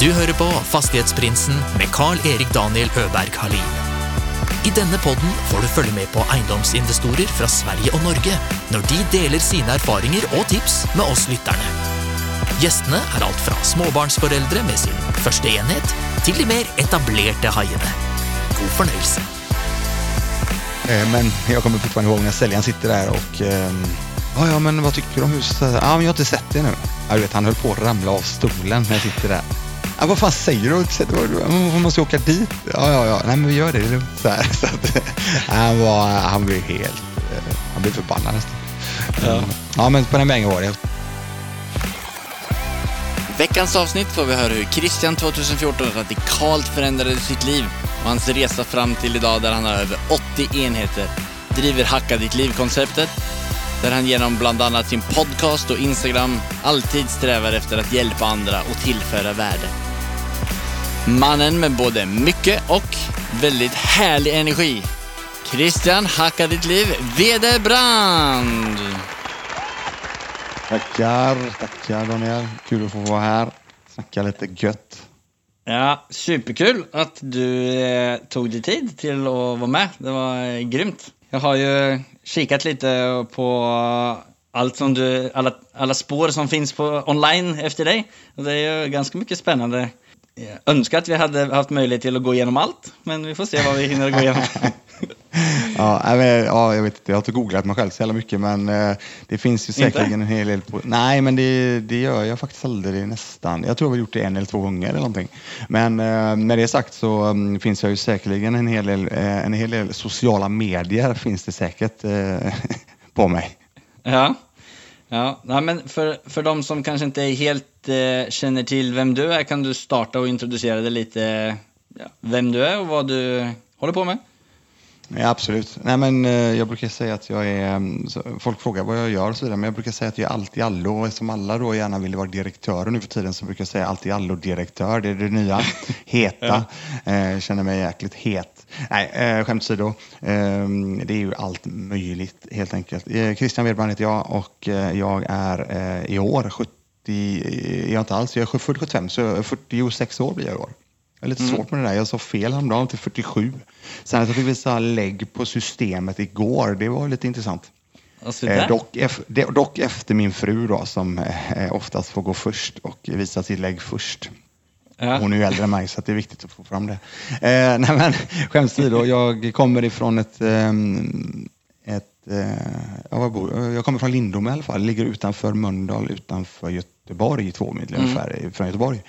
Du hører på Fastighetsprinsen med Carl-Erik Daniel Øberg Halin. I denne podden får du følge med på eiendomsinvestorer fra Sverige og Norge når de deler sine erfaringer og tips med oss lytterne. Gjestene er alt fra småbarnsforeldre med sin første enhet, til de mer etablerte haiene. God fornøyelse. Eh, men jag kommer fortfarande ihåg när säljaren sitter där och ehm, ja, ja, men vad tycker du om huset? Ja, men jag har inte sett det nu. Ja, du vet, han höll på att ramla av stolen när jag sitter där. Ja, vad fan säger du? Man måste åka dit. Ja, ja, ja. Nej, men vi gör det. det är lugnt. så här. Så att, han, var, han blev helt... eh, Han blev förbannad nästan. Ja. ja, men på den vägen var det. veckans avsnitt får vi höra hur Christian 2014 radikalt förändrade sitt liv och hans resa fram till idag där han har över 80 enheter, driver Hacka ditt liv-konceptet, där han genom bland annat sin podcast och Instagram alltid strävar efter att hjälpa andra och tillföra värde. Mannen med både mycket och väldigt härlig energi. Christian Hacka ditt liv, Vederbrand! Tackar, tackar Daniel. Kul att få vara här. Snacka lite gött. Ja, superkul att du eh, tog dig tid till att vara med. Det var eh, grymt. Jag har ju kikat lite på allt som du, alla, alla spår som finns på online efter dig. Och det är ju ganska mycket spännande. Önskar att vi hade haft möjlighet till att gå igenom allt, men vi får se vad vi hinner gå igenom. Ja, men, ja, jag vet inte, jag har inte googlat mig själv så jävla mycket men eh, det finns ju säkerligen en hel del på... Nej, men det, det gör jag faktiskt aldrig nästan. Jag tror jag har gjort det en eller två gånger eller någonting. Men eh, med det sagt så mm, finns jag ju säkerligen en hel del, eh, en hel del sociala medier finns det säkert på mig. Ja, ja. Nej, men för, för de som kanske inte helt eh, känner till vem du är kan du starta och introducera dig lite, ja, vem du är och vad du håller på med. Ja, absolut. Nej, men, eh, jag brukar säga att jag är... mm, Folk frågar vad jag gör och så vidare, men jag brukar säga att jag är allt i allo. Och eftersom alla då gärna vill vara direktörer nu för tiden så brukar jag säga allt i allo-direktör. Det är det nya. Heta. Eh, känner mig jäkligt het. Nej, eh, skämt åsido. Eh, det är ju allt möjligt helt enkelt. Eh, Christian Wedman heter jag och eh, jag är eh, i år 70... Är jag inte alls. Jag är född 75, så 46 år blir jag i år. Jag är lite svårt med det där. Jag sa fel häromdagen till 47. Sen att jag fick visa lägg på systemet igår, det var lite intressant. Eh, dock, ef- dock efter min fru då, som eh, oftast får gå först och visa sitt lägg först. Ja. Hon är ju äldre än mig så det är viktigt att få fram det. Eh, nej men skämt åsido, jag kommer ifrån ett... ehm, ett eh, ja, var bor, jag? jag kommer från Lindome i alla fall, ligger utanför Mölndal, utanför Göteborg, två mil ungefär från Göteborg.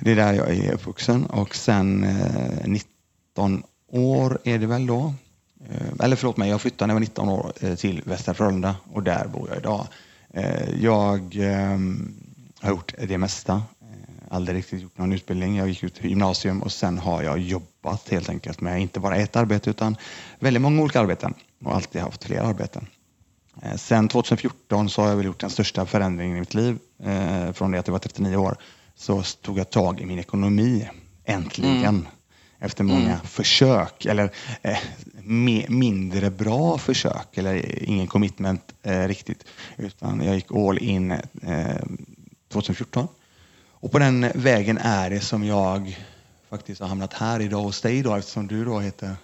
Det är där jag är uppvuxen och sen eh, 19 år är det väl då. Eh, eller förlåt mig, jag flyttade när jag var 19 år eh, till Västra Frölunda och där bor jag idag. Eh, jag ehm, har gjort det mesta. Aldrig riktigt gjort någon utbildning. Jag gick ut gymnasium och sen har jag jobbat helt enkelt med inte bara ett arbete utan väldigt många olika arbeten och alltid haft flera arbeten. Eh, Sen 2014 så har jag väl gjort den största förändringen i mitt liv. Eh, Från det att jag var 39 år så tog jag tag i min ekonomi. Äntligen. Efter många försök, eller eh, mindre bra försök, eller ingen commitment eh, riktigt. Utan jag gick all in eh, 2014. Och på den vägen är det som jag faktiskt har hamnat här idag hos dig idag eftersom du då heter,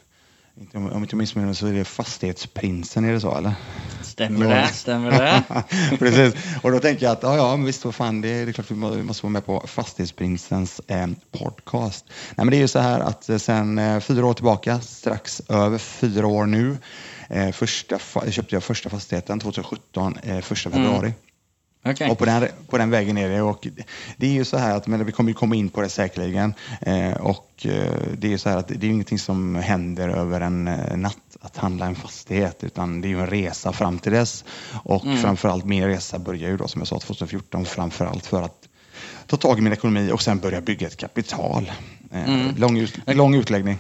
om jag inte missminner mig så är det Fastighetsprinsen, är det så eller? Stämmer det? Stämmer det? Precis. Och då tänker jag att ja, ja men visst, vad fan, det, är- det är klart vi må- vi måste vara med på Fastighetsprinsens eh, podcast. Nej, men det är ju så här att eh, sen eh, fyra år tillbaka, strax över fyra år nu, eh, första, köpte jag första fastigheten 2017, eh, första februari. Okej. Och på den, på den vägen är det. Och det är ju så här att, men vi kommer ju komma in på det säkerligen. Eh, och eh, det är ju så här att det är ingenting som händer över en eh, natt att handla en fastighet, utan det är ju en resa fram till dess. Och framförallt min resa börjar ju då som jag sa 2014, framförallt för att ta tag i min ekonomi och sen börja bygga ett kapital. Eh, lång, ut, lång utläggning.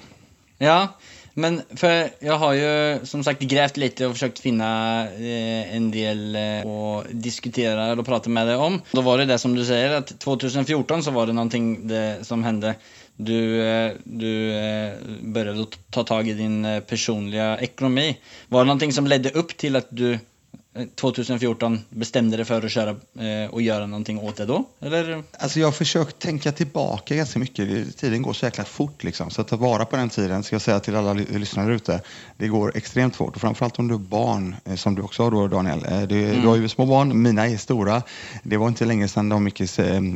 Ja, men för jag har ju som sagt grävt lite och försökt finna eh, en del eh, och diskutera och prata med dig om. Då var det det som du säger att 2014 så var det någonting det, som hände. Du, eh, du eh, började ta tag i din eh, personliga ekonomi. Var det någonting som ledde upp till att du 2014 bestämde dig för att köra eh, och göra någonting åt det då? Eller? Alltså jag har försökt tänka tillbaka ganska mycket. Tiden går så jäkla fort. Liksom. Så att ta vara på den tiden, ska jag säga till alla ly- lyssnare ute, det går extremt fort. Och framförallt om du har barn, eh, som du också har då Daniel. Eh, Det, Du har ju små barn, mina är stora. Det var inte länge sedan de gick i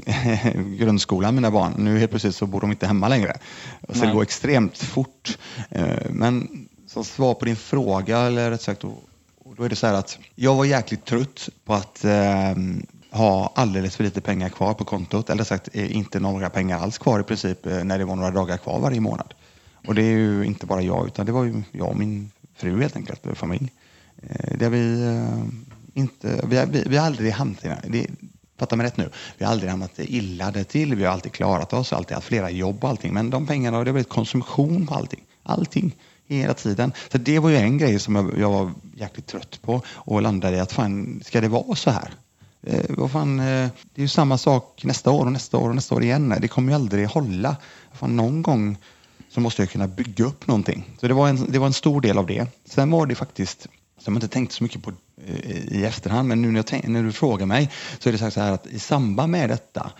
eh, grundskolan, mina barn. Nu helt plötsligt så bor de inte hemma längre. Så Nej. det går extremt fort. Eh, Men som svar på din fråga, eller rätt sagt, då, är det så här att jag var jäkligt trött på att eh, ha alldeles för lite pengar kvar på kontot. Eller sagt, eh, inte några pengar alls kvar i princip eh, när det var några dagar kvar varje månad. Och det är ju inte bara jag, utan det var ju jag och min fru helt enkelt, och familj. Eh, där vi eh, inte, vi har, vi, vi har aldrig hamnat i det. Fatta mig rätt nu. Vi har aldrig hamnat illa det till. Vi har alltid klarat oss, alltid haft flera jobb och allting. Men de pengarna, det har blivit konsumtion på allting. Allting. Hela tiden. Så det var ju en grej som jag, jag var jäkligt trött på och landade i att fan, ska det vara så här? Eh, vad fan, eh, det är ju samma sak nästa år och nästa år och nästa år igen. Det kommer ju aldrig hålla. Fan, någon gång så måste jag kunna bygga upp någonting. Så det var en, det var en stor del av det. Sen var det faktiskt, som jag inte tänkt så mycket på eh, i efterhand, men nu när, jag tänk, när du frågar mig så är det så här att i samband med detta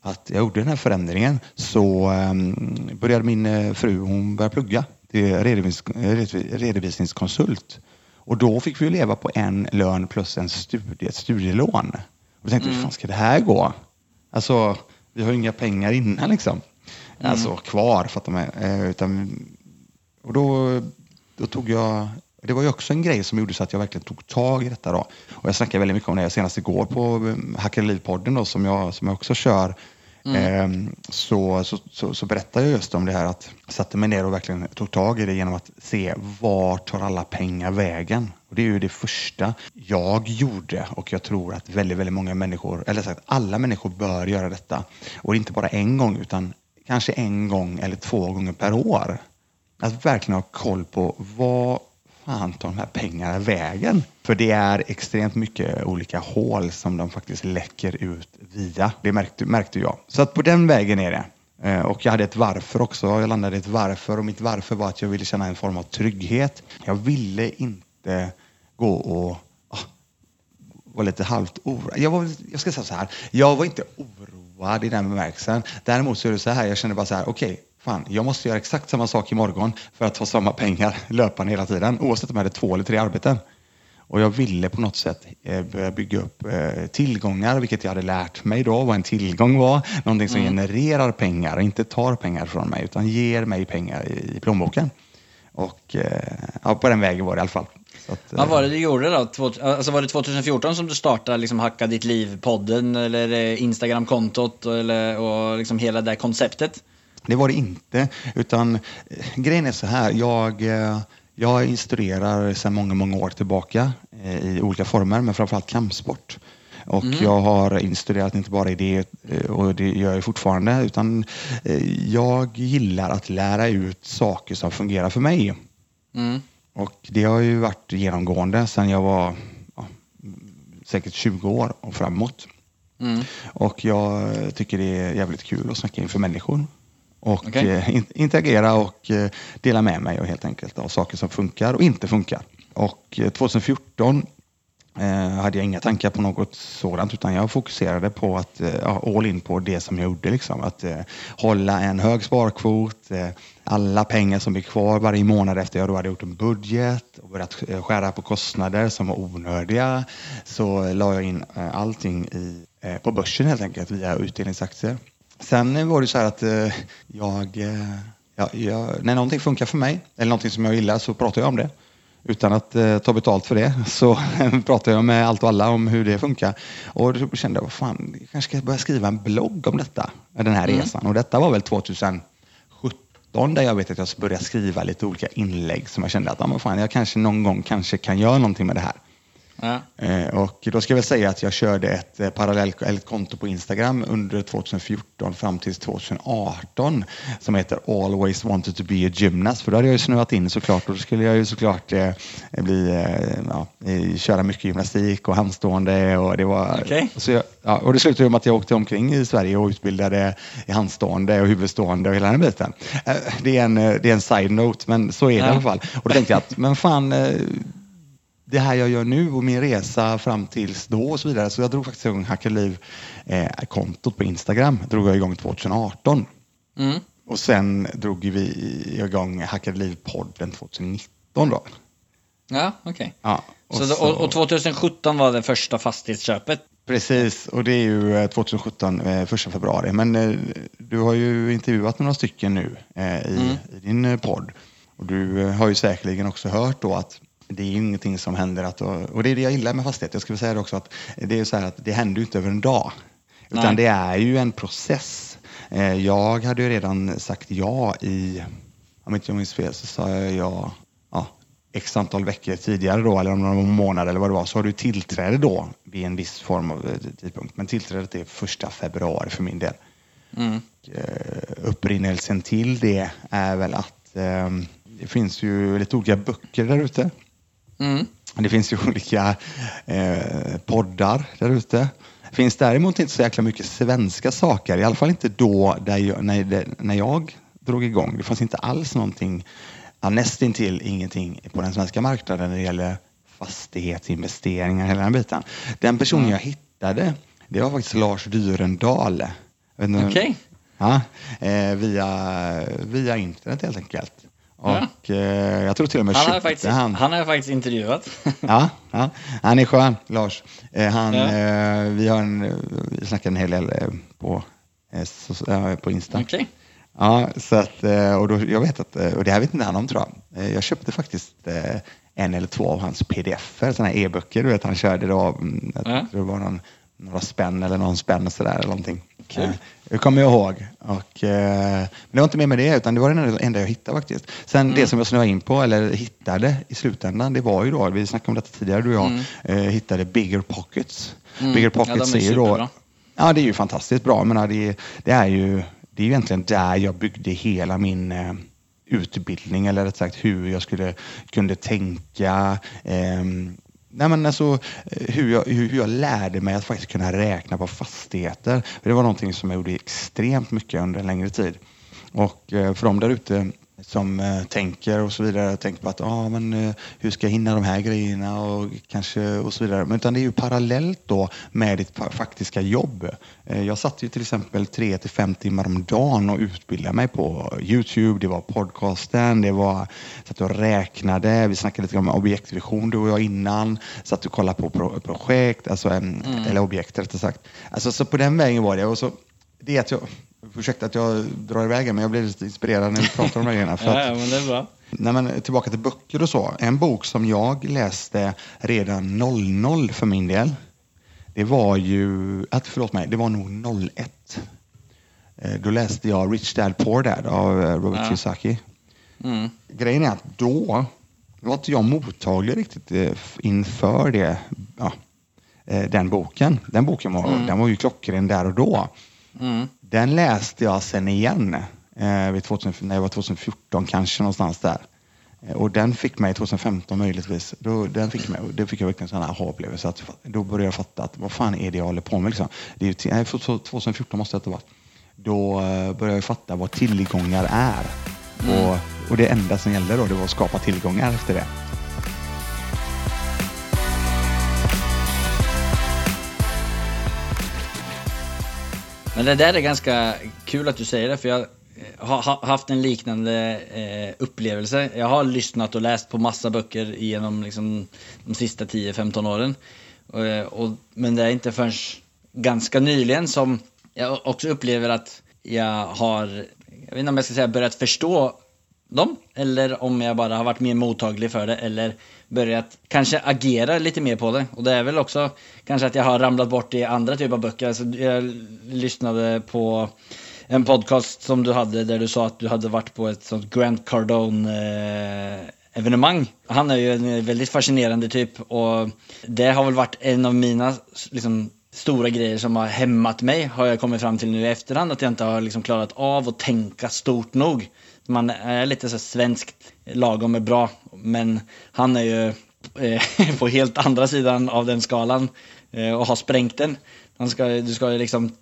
att jag gjorde den här förändringen så um, började min eh, fru, hon började plugga till redovis, redovis- redovisningskonsult. Och då fick vi leva på en lön plus en studie, ett studielån. Och vi tänkte, hur fan ska det här gå? Alltså, vi har ju inga pengar innan liksom. Alltså kvar, fattar man. Eh, utan, och då, då tog jag, det var ju också en grej som gjorde så att jag verkligen tog tag i detta då. Och jag snackade väldigt mycket om det senast igår på eh, Hackade Liv-podden som jag, som jag också kör. Mm. Ehm, så, så, så, så berättade jag just om det här att jag satte mig ner och verkligen tog tag i det genom att se vart tar alla pengar vägen? Och det är ju det första jag gjorde och jag tror att väldigt, väldigt många människor, eller sagt alla människor bör göra detta. Och inte bara en gång utan kanske en gång eller två gånger per år. Att verkligen ha koll på vad fan tar de här pengarna vägen? För det är extremt mycket olika hål som de faktiskt läcker ut via. Det märkte, märkte jag. Så att på den vägen är det. Eh, och jag hade ett varför också. Jag landade i ett varför och mitt varför var att jag ville känna en form av trygghet. Jag ville inte gå och ah, var lite halvt oroad. Jag, var, jag ska säga så här, jag var inte oroad i den bemärkelsen. Däremot så är det så här, jag kände bara så här, okej, fan, jag måste göra exakt samma sak imorgon för att ha samma pengar löpande hela tiden, oavsett om jag hade två eller tre arbeten. Och jag ville på något sätt eh, börja bygga upp eh, tillgångar, vilket jag hade lärt mig då vad en tillgång var. Någonting som genererar pengar och inte tar pengar från mig, utan ger mig pengar i, plånboken. Och eh, ja, på den vägen var det i alla fall. Att, Vad var det du gjorde då? Alltså var det 2014 som du startade liksom Hacka ditt liv-podden eller Instagram-kontot eller, och liksom hela det konceptet? Det var det inte. Utan eh, grejen är så här. Jag, eh, jag instruerar sedan många, många år tillbaka eh, i olika former, men framförallt kampsport. Och jag har instruerat inte bara i det, och det gör jag fortfarande, utan jag gillar att lära ut saker som fungerar för mig. Mm. Och det har ju varit genomgående sedan jag var ja, säkert 20 år och framåt. Mm. Och jag tycker det är jävligt kul att snacka inför människor. Och Okej. eh, in- interagera och eh, dela med mig och helt enkelt av saker som funkar och inte funkar. Och eh, 2014 eh, hade jag inga tankar på något sådant utan jag fokuserade på att ja, all in på det som jag gjorde. Liksom. Att eh, hålla en hög sparkvot, eh, alla pengar som blir kvar varje månad efter jag då hade gjort en budget och börjat skära på kostnader som var onödiga så la jag in eh, allting i, eh, på börsen helt enkelt via utdelningsaktier. Sen var det så här att eh, jag, eh, ja, jag, när någonting funkar för mig eller någonting som jag gillar så pratar jag om det utan att eh, ta betalt för det så pratar jag med allt och alla om hur det funkar. Och då kände jag, vad fan, jag kanske ska börja skriva en blogg om detta, den här resan. Och detta var väl 2017 där jag vet att jag började skriva lite olika inlägg som jag kände att, ja, men fan, jag kanske någon gång kanske kan göra någonting med det här. Ja. Eh, Och då ska jag väl säga att jag körde ett eh, parallellt eller ett konto på Instagram under 2014 fram till 2018 som heter Always wanted to be a gymnast. För då hade jag ju snöat in såklart och då skulle jag ju såklart eh, bli, eh, ja, köra mycket gymnastik och handstående och det var... Okej. Så jag, ja, och det slutade med att jag åkte omkring i Sverige och utbildade i handstående och huvudstående och hela den biten. Eh, Det är en, det är en side-note men så är det Ja. i alla fall. Och då tänkte jag att, men fan, det här jag gör nu och min resa fram tills då och så vidare. Så jag drog faktiskt igång Hacka Liv-kontot på Instagram. drog jag igång 2018. Mm. Och sen drog vi igång Hacka Liv-podden 2019 då. Ja, okej. Ja, och Så, så- och, och 2017 var det första fastighetsköpet. Precis, och det är ju eh, 2017, eh, första februari. Men eh, du har ju intervjuat några stycken nu eh, i, i din eh, podd. Och du eh, har ju säkerligen också hört då att det är ju ingenting som händer att, och det är det jag gillar med fastighet. Jag skulle säga det också att det är så här att det händer ju inte över en dag. Utan Nej. det är ju en process. Eh, Jag hade ju redan sagt ja i, om inte jag minns fel så sa jag ja, ja x antal veckor tidigare då, eller om några månader eller vad det var, så har du tillträde då vid en viss form av eh, tidpunkt. Men tillträdet är första februari för min del. Mm. Eh, Upprinnelsen till det är väl att eh, det finns ju lite olika böcker där ute. Mm. Det finns ju olika eh, poddar där ute. Det finns däremot inte så jäkla mycket svenska saker, i alla fall inte då jag, när, när jag drog igång. Det fanns inte alls någonting, ja, nästintill ingenting på den svenska marknaden när det gäller fastighetsinvesteringar, hela den biten. Den personen jag hittade, det var faktiskt Lars Dyrendal. Okej. Ja, eh, via, via internet helt enkelt. Och eh, jag tror till och med Han har faktiskt, han. han har jag faktiskt intervjuat. Ja, ja, han är skön, Lars. Eh, han, Ja. eh, vi, har en, vi snackar en hel del på, på Insta. Okej. Ja, så att, och då, jag vet att, och det här vet inte han om tror jag. Jag köpte faktiskt en eller två av hans pdf-er, sådana här e-böcker. Du vet, han körde då, mm, jag Ja. tror det var någon, några spänn eller någon spänn och sådär. Eller någonting. Kul. Det kommer jag ihåg. Och, eh, men det var inte mer med det, utan det var det enda- jag hittade faktiskt. Sen Mm. det som jag snöade in på, eller hittade i slutändan, det var ju då, vi snackade om detta tidigare du och jag, eh, hittade Bigger Pockets. Mm. Bigger Ja, Pockets de är är ju då. Ja, det är ju fantastiskt bra. Men det, det är ju det är ju egentligen där jag byggde hela min eh, utbildning, eller rätt sagt hur jag skulle kunde tänka. Eh, nej men alltså, eh, hur, jag, hur jag lärde mig att faktiskt kunna räkna på fastigheter. Det var någonting som jag gjorde extremt mycket under en längre tid. Och eh, för de där ute som eh, tänker och så vidare, tänker på att ah, men, eh, hur ska jag hinna de här grejerna och kanske och så vidare. Men utan det är ju parallellt då med ditt fa- faktiska jobb. Eh, jag satt ju till exempel tre till fem timmar om dagen och utbildade mig på Youtube, det var podcasten, det var satt och räknade, vi snackade lite om objektvision du och jag innan, satt och kollade på pro- projekt, alltså, em, eller objekt rättare sagt. Alltså, så på den vägen var det. Och så, det är att jag, ursäkta att jag drar iväg men jag blir lite inspirerad när vi pratar om de här grejerna. För att, ja, men det är bra. Nej, men tillbaka till böcker och så. En bok som jag läste redan 00 för min del. Det var ju, att, förlåt mig, det var nog 01. Eh, Då läste jag Rich Dad Poor Dad av eh, Robert Ja. Kiyosaki. Mm. Grejen är att då var inte jag mottaglig riktigt eh, inför det, ja, den boken. Den boken var, den var ju klockren där och då. Mm. Den läste jag sen igen eh, vid 2000, när jag var 2014 kanske någonstans där. Eh, och den fick mig 2015 möjligtvis. Då, den fick mig, då fick jag verkligen en aha-upplevelse. Då började jag fatta att vad fan är det jag håller på med? Liksom. Det är till, nej, för- för- 2014 måste det ha varit. Då eh, började jag fatta vad tillgångar är. Och, och det enda som gällde då det var att skapa tillgångar efter det. Men det där är ganska kul att du säger det, för jag eh, har haft en liknande eh, upplevelse. Jag har lyssnat och läst på massa böcker genom liksom, de sista 10-15 åren. Och, eh, och, men det är inte förrän ganska nyligen som jag också upplever att jag har, jag vet inte om jag ska säga börjat förstå dem, eller om jag bara har varit mer mottaglig för det, eller börjat kanske agera lite mer på det. Och det är väl också kanske att jag har ramlat bort i andra typer av böcker. Alltså, jag lyssnade på en podcast som du hade där du sa att du hade varit på ett sånt Grant Cardone eh, evenemang. Han är ju en väldigt fascinerande typ och det har väl varit en av mina liksom, stora grejer som har hämmat mig har jag kommit fram till nu i efterhand att jag inte har liksom klarat av att tänka stort nog. Man är lite så svenskt lagom är bra men han är ju eh, på helt andra sidan av den skalan eh, och har sprängt den. Han ska, du ska ju liksom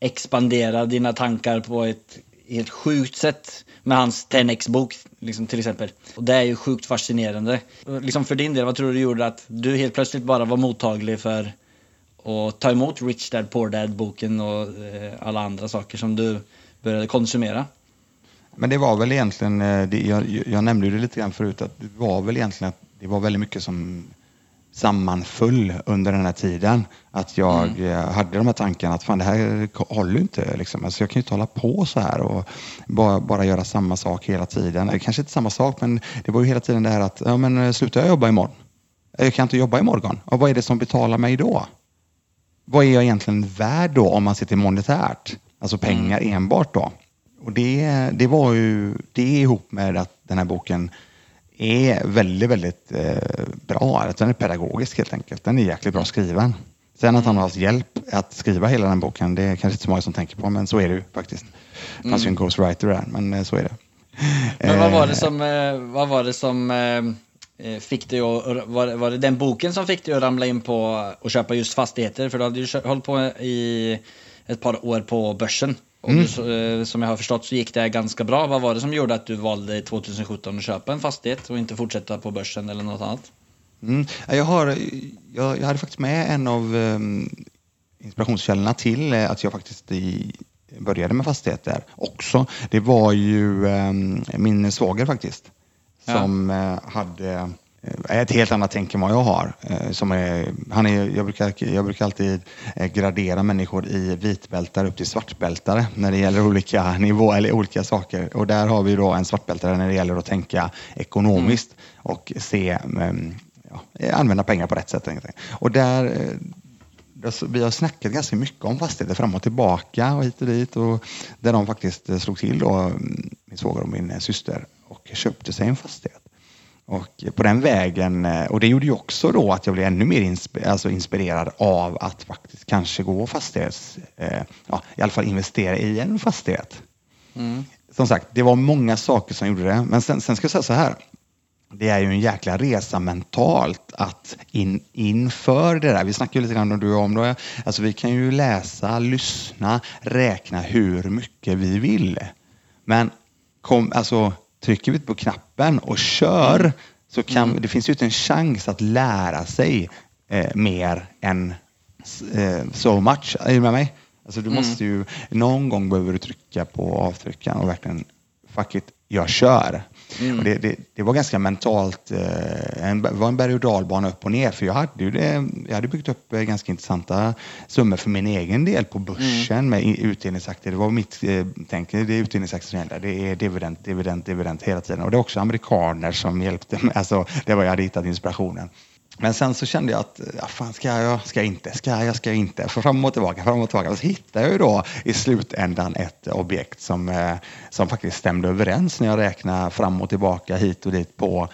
expandera dina tankar på ett helt sjukt sätt med hans 10x-bok liksom, till exempel. Och det är ju sjukt fascinerande. Liksom för din del, vad tror du gjorde att du helt plötsligt bara var mottaglig för att ta emot Rich Dad Poor Dad-boken och eh, alla andra saker som du började konsumera? Men det var väl egentligen, eh, det, jag, jag nämnde det lite grann förut, att det var väl egentligen att det var väldigt mycket som sammanföll under den här tiden. Att jag mm. Eh, hade de här tankarna att fan det här håller inte. Liksom. Alltså jag kan ju inte hålla på så här och bara, bara göra samma sak hela tiden. Kanske inte samma sak men det var ju hela tiden det här att ja, men, eh, slutar jag jobba imorgon? Jag kan inte jobba imorgon. Och vad är det som betalar mig då? Vad är jag egentligen värd då om man till monetärt? Alltså pengar mm. enbart då. Och det, det var ju det ihop med att den här boken är väldigt, väldigt eh, bra. Den är pedagogisk helt enkelt. Den är jäkligt bra skriven. Sen att han har haft hjälp att skriva hela den boken, det är kanske inte så många som tänker på, men så är det ju faktiskt. Det fanns mm. ju en ghostwriter där, men eh, så är det. Men vad var det eh, som, eh, vad var det som fick dig att, var, var det den boken som fick dig att ramla in på och köpa just fastigheter? För du hade ju hållit på i ett par år på börsen. Och mm. du, eh, som jag har förstått så gick det ganska bra. Vad var det som gjorde att du valde 2017 att köpa en fastighet och inte fortsätta på börsen eller något annat? Mm. Jag, har, jag, jag hade faktiskt med en av um, inspirationskällorna till eh, att jag faktiskt i, började med fastigheter också. Det var ju um, min svåger faktiskt som ja. uh, hade Eh, ett helt annat tänk än vad jag har. Eh, som är, han är, jag, brukar, jag brukar alltid eh, gradera människor i vitbältare upp till svartbältare när det gäller olika nivåer eller olika saker. Och där har vi då en svartbältare när det gäller att tänka ekonomiskt mm. och se, mm, ja, använda pengar på rätt sätt. Och där, vi har snackat ganska mycket om fastigheter fram och tillbaka och hit och dit. Och där de faktiskt slog till då, mm, min svåger och min syster och köpte sig en fastighet. Och på den vägen, eh, och det gjorde ju också då att jag blev ännu mer insp alltså inspirerad av att faktiskt kanske gå fastighets, eh, ja, i alla fall investera i en fastighet. Mm. Som sagt, det var många saker som gjorde det. Men sen, sen ska jag säga så här. Det är ju en jäkla resa mentalt att in, inför det där. Vi snackade lite grann om du och om det. Alltså vi kan ju läsa, lyssna, räkna hur mycket vi vill. Men kom, alltså trycker vi på knappen och kör mm. så kan, mm. det finns ju inte en chans att lära sig eh, mer än eh, so much. Är du med mig? Alltså du mm. måste ju, någon gång behöver du trycka på avtryckaren och verkligen fuck it, jag kör. Mm. Det, det, det, var ganska mentalt, eh, en, var en berg och dalbana upp och ner för jag hade, ju det, jag hade byggt upp eh, ganska intressanta summor för min egen del på börsen mm. med utdelningsaktier. Det var mitt eh, tänk, det är utdelningsaktier som gäller. Det är dividend, dividend, dividend hela tiden. Och det är också amerikaner som hjälpte mig. Alltså, det var jag hade hittat inspirationen. Men sen så kände jag att, ja, fan ska jag, ska jag inte, ska jag, ska jag inte. Fram och tillbaka, fram och tillbaka. Så hittade jag ju då i slutändan ett objekt som, eh, som faktiskt stämde överens när jag räknade fram och tillbaka hit och dit på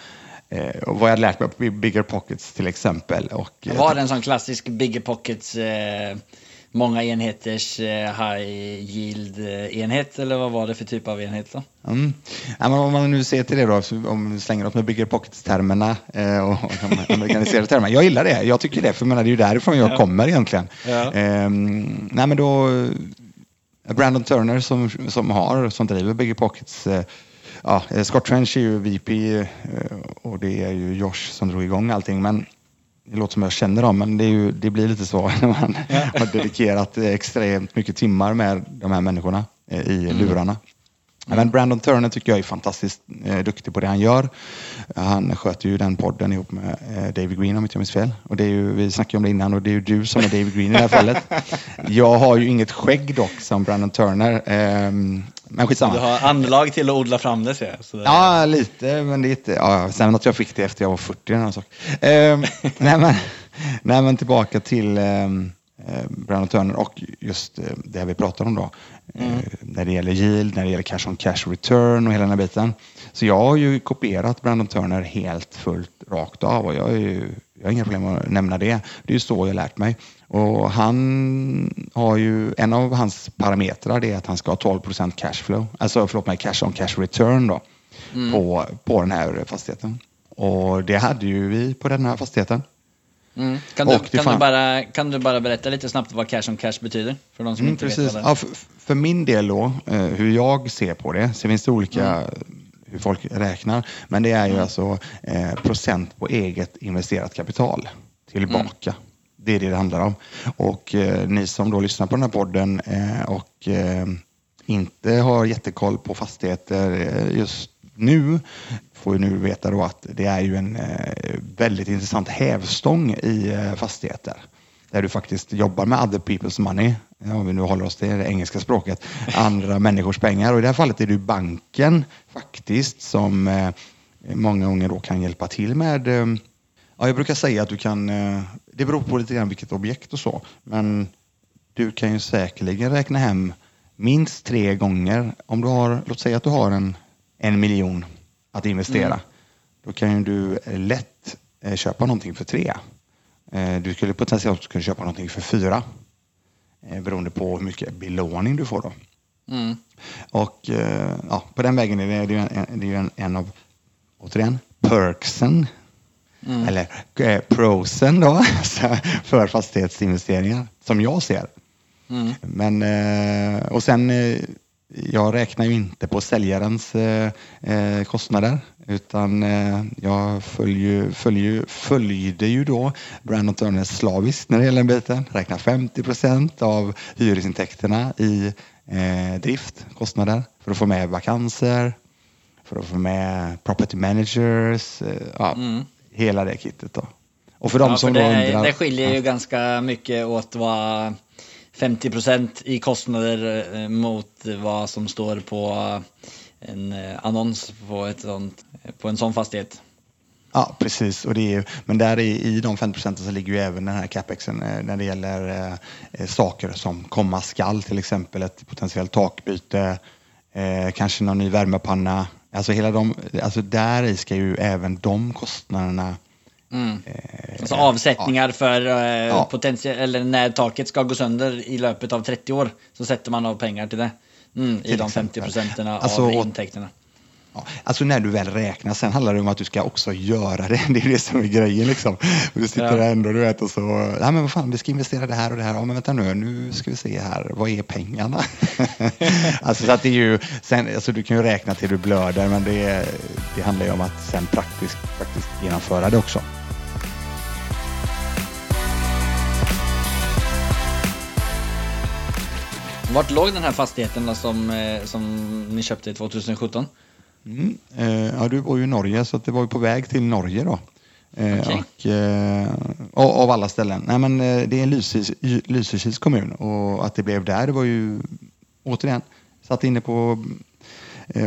eh, vad jag lärt mig på Bigger Pockets till exempel. Och, var det en sån klassisk Bigger Pockets eh många enheters eh, high yield-enhet eller vad var det för typ av enhet då? Mm. Ja, men om man nu ser till det då, om vi slänger oss med bigger pockets-termerna eh, och de amerikaniserade termerna. Jag gillar det, jag tycker det, för menar, det är ju därifrån jag ja. kommer egentligen. Ja. Eh, nej, men då, Brandon Turner som, som har, som driver Bigger Pockets eh, Ja, Scott Trench är ju VP eh, och det är ju Josh som drog igång allting. Men det låter som jag känner dem, men det, ju, det blir lite så när man har dedikerat extremt mycket timmar med de här människorna eh, i mm. lurarna. Men Brandon Turner tycker jag är fantastiskt eh, duktig på det han gör. Han sköter ju den podden ihop med eh, David Green om inte jag minns fel. Och det är ju, vi snackade om det innan och det är ju du som är David Green i det här fallet. Jag har ju inget skägg dock som Brandon Turner. Eh, men skitsamma. Du har anlag till att odla fram det ser jag. Så det... Ja, lite. Men lite. Ja, sen att jag fick det efter jag var 40 eller sak. Eh, nej, men, nej, men tillbaka till eh, Brandon Turner och just eh, det vi pratar om då. Mm. Eh, när det gäller yield, när det gäller cash on cash return och hela den här biten. Så jag har ju kopierat Brandon Turner helt fullt rakt av och jag, är ju, jag har inga problem att nämna det. Det är ju så jag har lärt mig. Och han har ju, en av hans parametrar är att han ska ha 12 procent cashflow, alltså förlåt mig, cash on cash return då, mm. på, på den här fastigheten. Och det hade ju vi på den här fastigheten. Mm. Kan, du, kan, fan- du bara, kan du bara berätta lite snabbt vad cash on cash betyder? För de som Mm, inte precis. vet. Ja, för, för min del då, eh, hur jag ser på det, så finns det olika Mm. hur folk räknar, men det är ju alltså eh, procent på eget investerat kapital tillbaka. Mm. Det är det det handlar om. Och eh, ni som då lyssnar på den här podden eh, och eh, inte har jättekoll på fastigheter eh, just nu får ju nu veta då att det är ju en eh, väldigt intressant hävstång i eh, fastigheter där du faktiskt jobbar med other people's money, om vi nu håller oss till det engelska språket, andra människors pengar. Och i det här fallet är det ju banken faktiskt som eh, många gånger då kan hjälpa till med eh, Ja, jag brukar säga att du kan, eh, det beror på lite grann vilket objekt och så, men du kan ju säkerligen räkna hem minst tre gånger. Om du har, låt säga att du har en, en miljon att investera, då kan ju du eh, lätt eh, köpa någonting för tre. Eh, Du skulle potentiellt kunna köpa någonting för fyra, beroende på hur mycket belåning du får då. Mm. Och ja, på den vägen är det, det är ju en, det är ju en, av, återigen, perksen, eller eh, prosen då, för fastighetsinvesteringar, som jag ser. Mm. Men, och sen, jag räknar ju inte på säljarens eh, eh, kostnader, utan eh, jag följer, följer, följde ju då Brandon Turner slaviskt när det gäller den biten. Räknar 50 procent av hyresintäkterna i eh, drift, kostnader, för att få med vakanser, för att få med property managers, eh, ja, hela det kittet då. Och för de Ja, för som det, undrar... det skiljer ju ganska mycket åt vad 50 procent i kostnader eh, mot vad som står på eh, en eh, annons på, ett sånt, på en sån fastighet. Ja, precis. Och det är, men där i, i de 50 procenten så ligger ju även den här capexen när det gäller eh, eh, saker som komma skall, till exempel ett potentiellt takbyte, eh, kanske någon ny värmepanna. Alltså, hela de, alltså där i ska ju även de kostnaderna eh, Alltså avsättningar för eh, Ja. potentiell, eller när taket ska gå sönder i löpet av 30 år så sätter man av pengar till det. Mm, I Till de 50 exempel. procenten av Alltså, intäkterna. Ja, alltså när du väl räknar, sen handlar det om att du ska också göra det. Det är det som är grejen liksom. Du sitter Ja. där ändå du vet och så, ja men vad fan, vi ska investera det här och det här. Ja men vänta nu, nu ska vi se här, vad är pengarna? alltså så att det är ju, sen, alltså du kan ju räkna till du blöder men det, det handlar ju om att sen praktiskt, praktiskt genomföra det också. Vart låg den här fastigheten som, eh, som ni köpte 2017? Mm. Eh, ja, du bor ju i Norge så det var ju på väg till Norge då. Eh, Okej. och, och, av alla ställen. Nej, men, det är Lysekils, Lysekils kommun och att det blev där det var ju återigen satt inne på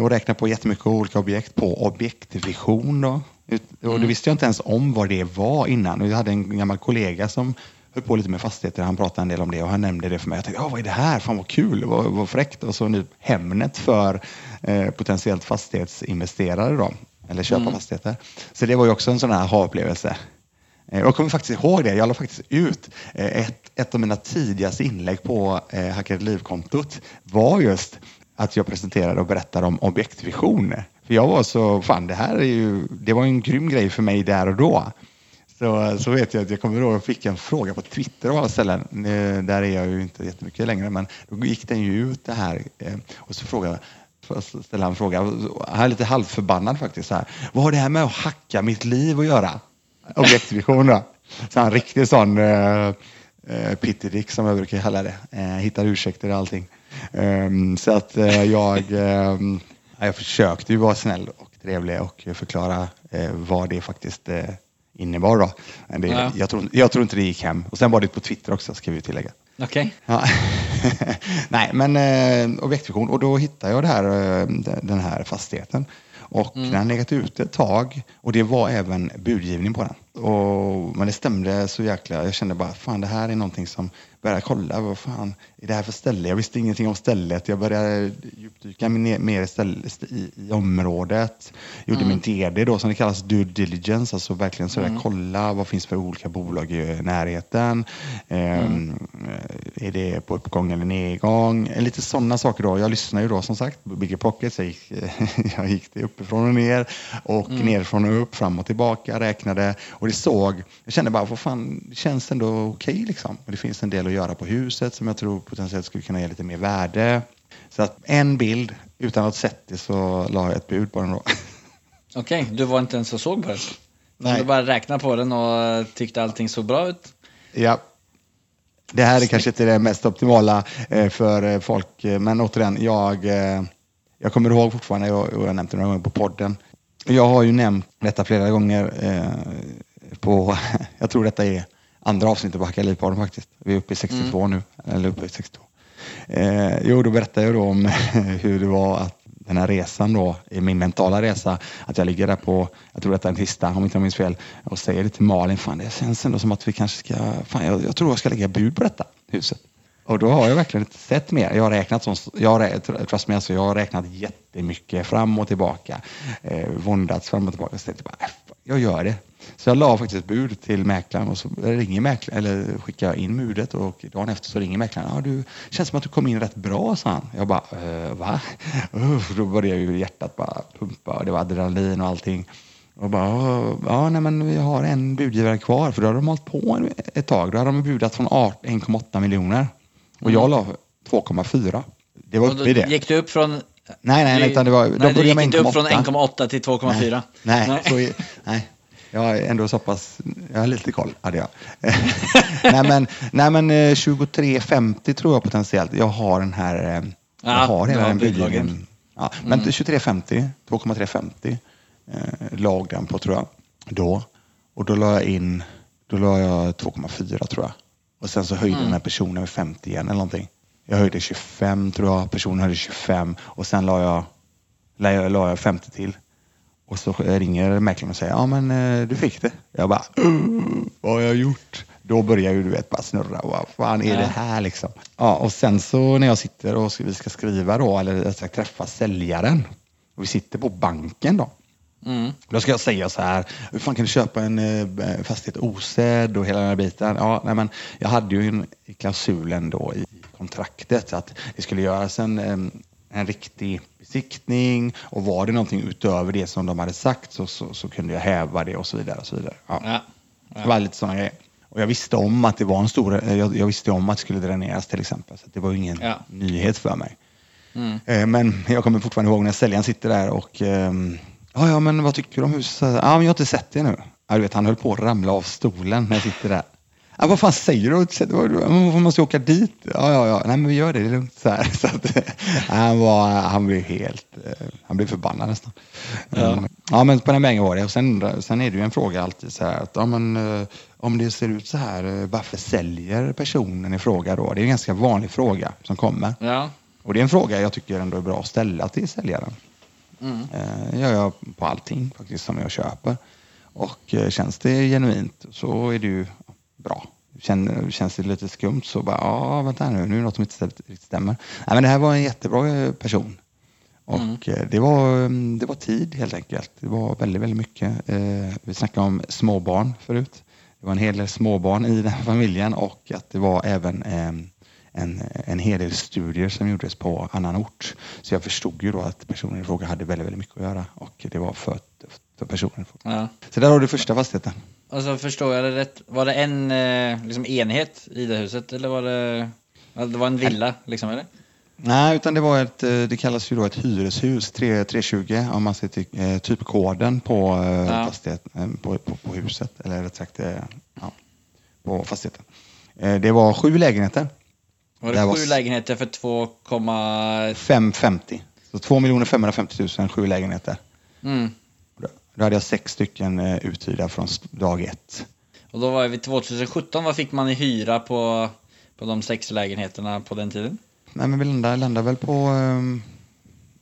och räknade på jättemycket olika objekt på objektvision. Då. Och det visste jag inte ens om vad det var innan. Jag hade en gammal kollega som höll på lite med fastigheter. Han pratade en del om det och han nämnde det för mig. Jag tänkte, ja vad är det här? Fan vad kul, vad, vad fräckt. Och så nu Hemnet för eh, potentiellt fastighetsinvesterare då. Eller köpa fastigheter. Så det var ju också en sån här aha-upplevelse. Eh, Jag kommer faktiskt ihåg det. Jag la faktiskt ut eh, ett, ett av mina tidigaste inlägg på eh, Hackade Liv-kontot var just att jag presenterade och berättade om objektvision. För jag var så, fan det här är ju, det var en grym grej för mig där och då. Så, så vet jag att jag kommer ihåg att jag fick en fråga på Twitter av alla ställen. Där är jag ju inte jättemycket längre, men då gick den ju ut det här. Eh, och så frågade ställde han en fråga, han är lite halvförbannad faktiskt. Så här. Vad har det här med att hacka mitt liv att göra? Objektvision då. Så han riktigt sån eh, eh, uh, uh, pittedick som jag brukar kalla det. Uh, hittar ursäkter och allting. Ehm, så att eh, jag, ehm, jag försökte ju vara snäll och trevlig och förklara eh, vad det faktiskt innebar. Då. Men det, Ja. jag, tror, jag tror inte det gick hem. Och sen var det på Twitter också, ska vi tillägga. Okej. Ja. Nej, men eh, objektvision. Och då hittade jag här, eh, den här fastigheten. Och den har legat ute ett tag. Och det var även budgivning på den. Och, men det stämde så jäkla... Jag kände bara, fan det här är någonting som... Började kolla, vad fan är det här för ställe? Jag visste ingenting om stället. Jag började djupdyka mer mer i, i, i området. Gjorde min DD då, som det kallas, due diligence. Alltså verkligen sådär, kolla vad finns för olika bolag i närheten. Ehm, Är det på uppgång eller nedgång? Eh, Lite sådana saker då. Jag lyssnar ju då som sagt på Bigger Pockets. Jag gick, jag gick det upp uppifrån och ner och mm. nerifrån och upp, fram och tillbaka, räknade och det såg, jag kände bara, vad fan, det känns ändå okej okay, liksom. Det finns en del att göra på huset som jag tror potentiellt skulle kunna ge lite mer värde. Så att en bild, utan att sett det så la jag ett bud på den då. Okej, okay, du var inte ens och såg på den? Nej. Du bara räknade på den och tyckte allting såg bra ut? Ja. Det här är kanske inte det mest optimala eh, för eh, folk, eh, men återigen, jag, jag kommer ihåg fortfarande, och jag har nämnt det några gånger på podden, jag har ju nämnt detta flera gånger på, jag tror detta är andra avsnittet på Hacka Livpodden faktiskt. Vi är uppe i 62 mm. nu, eller uppe i 62. Eh, jo, då berättade jag då om hur det var att den här resan då, i min mentala resa, att jag ligger där på, jag tror detta är en tisdag om inte jag minns fel, och säger det till Malin, fan det känns ändå som att vi kanske ska, fan jag, jag tror jag ska lägga bud på detta huset. Och då har jag verkligen inte sett mer. Jag har räknat, som, jag har, trust me, alltså, jag har räknat jättemycket fram och tillbaka. Eh, våndats fram och tillbaka. Så jag, bara, äh, jag gör det. Så jag la faktiskt ett bud till mäklaren och så ringer mäklaren, eller skickar jag in budet och dagen efter så ringer mäklaren. Ja, du känns som att du kom in rätt bra, sa han. Jag bara, äh, va? Uh, då började ju hjärtat bara pumpa och det var adrenalin och allting. Och bara, ja, nej, men vi har en budgivare kvar, för då har de hållit på ett tag. Då har de budat från 1,8 miljoner och jag la 2,4. Det var uppe i det. Gick du upp från Nej, nej, utan det var... Nej, du gick inte upp från 1,8 till 2,4? Nej, nej. Så, nej. Jag är ändå så pass, jag har lite koll hade jag. nej men, nej men 23,50 eh, tror jag potentiellt. Jag har den här, eh, jag har hela den budgivningen. Ja, men mm. 23,50, 2,350 eh, lag den på tror jag. Då. Och då la jag in, då la jag 2,4 tror jag. Och sen så höjde mm. den här personen med 50 igen eller någonting. Jag höjde 25 tror jag, personen höjde 25 och sen la jag, la jag, la jag 50 till. Och så ringer mäklaren och säger, ja men eh, du fick det. Jag bara, vad har jag gjort? Då börjar ju du vet bara snurra. Vad fan är ja. det här liksom? Ja, och sen så när jag sitter och vi ska skriva då, eller jag ska träffa säljaren. Och vi sitter på banken då. Mm. Då ska jag säga så här, hur fan kan du köpa en eh, fastighet osedd och hela den här biten? Ja, nej, men jag hade ju en klausulen då i kontraktet att det skulle göras en, en riktig besiktning och var det någonting utöver det som de hade sagt så, så, så kunde jag häva det och så vidare. Och så vidare. Ja. Ja. Ja. Det var lite sådana grejer. Och jag visste om att det var en stor, jag, jag visste om att det skulle dräneras till exempel. Så det var ingen ja. nyhet för mig. Mm. Eh, men jag kommer fortfarande ihåg när säljaren sitter där och ehm, ja, ja, men vad tycker du om huset? Ja, men jag har inte sett det nu. Ja, du vet, han höll på att ramla av stolen när jag sitter där. Ja, vad fan säger du? Man måste åka dit. Ja, ja, ja. Nej, men vi gör det. Det är lugnt. Så, här. så att, han, var, han blev helt... Eh, han blev förbannad nästan. Ja, mm. ja men på den vägen var det. Och sen, sen är det ju en fråga alltid så här att ja, men, eh, om det ser ut så här, eh, varför säljer personen i fråga då? Det är en ganska vanlig fråga som kommer. Ja. Och det är en fråga jag tycker ändå är bra att ställa till säljaren. Mm. Det gör jag på allting faktiskt som jag köper. Och känns det genuint så är det ju bra. Känner, känns det lite skumt så bara, ja vänta nu, nu är det något som inte riktigt stämmer. Nej, men det här var en jättebra eh, person. Och mm. Eh, det, var, mm, det var tid helt enkelt. Det var väldigt, väldigt mycket. Eh, vi snackade om småbarn förut. Det var en hel del småbarn i den här familjen och att det var även en, en hel del studier som gjordes på annan ort. Så jag förstod ju då att personen i fråga hade väldigt, väldigt mycket att göra och det var för, för personen i fråga. Ja. Så där har du första fastigheten. Alltså förstår jag det rätt? Var det en eh, liksom, enhet i det huset eller var det, det var en villa liksom eller? Nej, utan det var ett, eh, det kallas ju då ett hyreshus, 3, 320 om man ser till eh, typkoden på, ja. fastighet, på, på, på, huset, eller rätt sagt ja, på fastigheten. Det var sju lägenheter. Var det, det sju var... lägenheter för 2,550? Så 2 550 000, sju lägenheter. Mm. Då hade jag sex stycken eh, uthyrda från dag ett. Och då var vi 2017. Vad fick man i hyra på, på de sex lägenheterna på den tiden? Nej, men vi landade, landade väl på, um,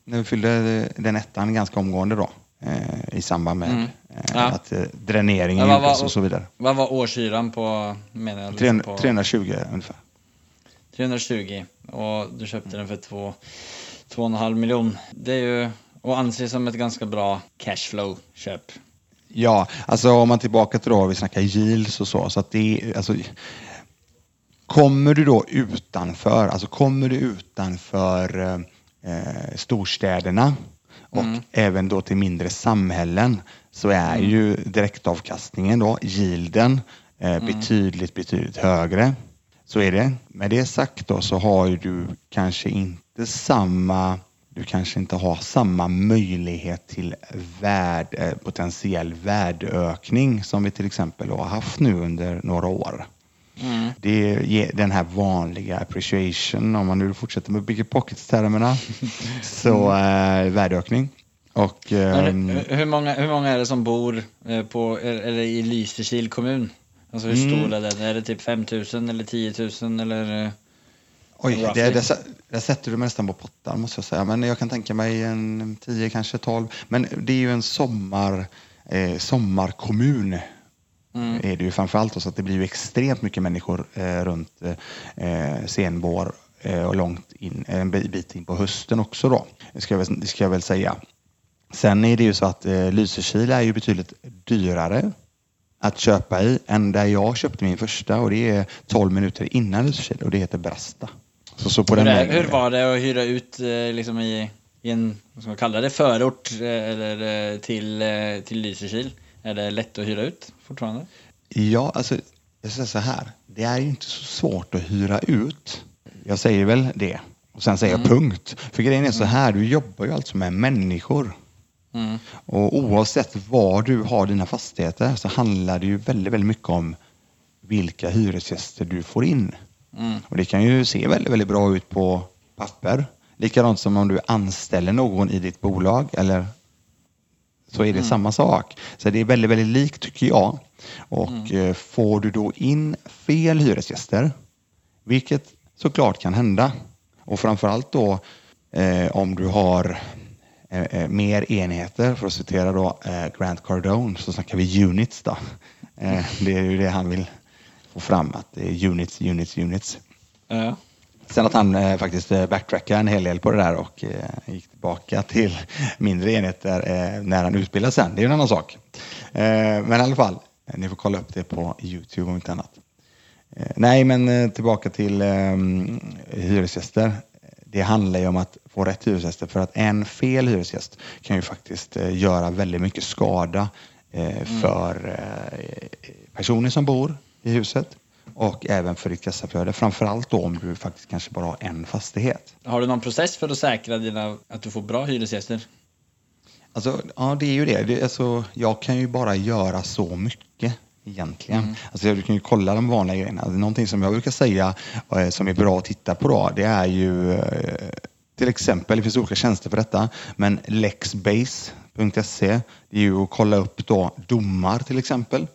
när vi fyllde den ettan ganska omgående då. Eh, I samband med mm. eh, ja. att eh, dräneringen ja, gjordes och så vidare. Vad var årshyran på, menar jag, 300, på 320 ungefär. 320 och du köpte den för 2,5 miljoner. Det är ju och anses som ett ganska bra cashflow-köp. Ja, alltså om man tillbaka till då, vi snackar yields och så, så att det alltså, Kommer du då utanför, alltså kommer du utanför eh, storstäderna och även då till mindre samhällen så är ju direktavkastningen då, yielden, eh, betydligt, betydligt högre. Så är det. Med det sagt då så har du kanske inte samma du kanske inte har samma möjlighet till värd, eh, potentiell värdeökning som vi till exempel har haft nu under några år. Det är den här vanliga appreciation, om man nu fortsätter med bigger pockets-termerna, så äh, värdeökning. Och, hur- hur, många, hur många är det som bor eh, på, eller i Lysekil kommun? Alltså hur Mm. stor är den? Är det typ 5000 eller 10 000 eller? eh? Oj, det, det, det sätter du mig nästan på pottan måste jag säga. Men jag kan tänka mig en 10, kanske 12. Men det är ju en sommar, eh, sommarkommun. Är det ju framförallt. Så att det blir ju extremt mycket människor eh, runt eh, senvår eh, och långt in, en bi- bit in på hösten också då. Det ska jag väl, ska jag väl säga. Sen är det ju så att eh, Lysekil är ju betydligt dyrare att köpa i än där jag köpte min första och det är 12 minuter innan Lysekil och det heter Brasta. Så, så på Hur, den är, hur var det att hyra ut eh, liksom i, i en, vad ska man kalla det, förort eh, eller eh, till, till Lysekil? Är det lätt att hyra ut fortfarande? Ja, alltså jag säger så här. Det är ju inte så svårt att hyra ut. Jag säger väl det. Och sen säger jag punkt. För grejen är så här, du jobbar ju alltså med människor. Mm. Och oavsett var du har dina fastigheter så handlar det ju väldigt, väldigt mycket om vilka hyresgäster du får in. Mm. Och det kan ju se väldigt, väldigt bra ut på papper. Likadant som om du anställer någon i ditt bolag eller så är det samma sak. Så det är väldigt, väldigt likt tycker jag. Och eh, får du då in fel hyresgäster, vilket såklart kan hända, och framförallt då eh, om du har eh, eh, mer enheter, för att citera då eh, Grant Cardone, så snackar vi units då. Eh, det är ju det han vill få fram, att det är units, units, units. Ja. Sen att han eh, faktiskt eh, backtrackade en hel del på det där och gick tillbaka till mindre enheter när han utbildade sen. Det är ju en annan sak. Men i alla fall, ni får kolla upp det på Youtube om inte annat. Nej, men tillbaka till eh, hyresgäster. Det handlar ju om att få rätt hyresgäster för att en fel hyresgäst kan ju faktiskt eh, göra väldigt mycket skada eh, för eh, personer som bor i huset och även för ditt kassaflöde. Framförallt då om du faktiskt kanske bara har en fastighet. Har du någon process för att säkra dina, att du får bra hyresgäster? Alltså, ja, det är ju det. det alltså, jag kan ju bara göra så mycket egentligen. Alltså, du kan ju kolla de vanliga grejerna. Alltså, någonting som jag brukar säga eh, som är bra att titta på då, det är ju eh, till exempel, det finns olika tjänster för detta, men lexbase.se, det är ju att kolla upp då domar till exempel.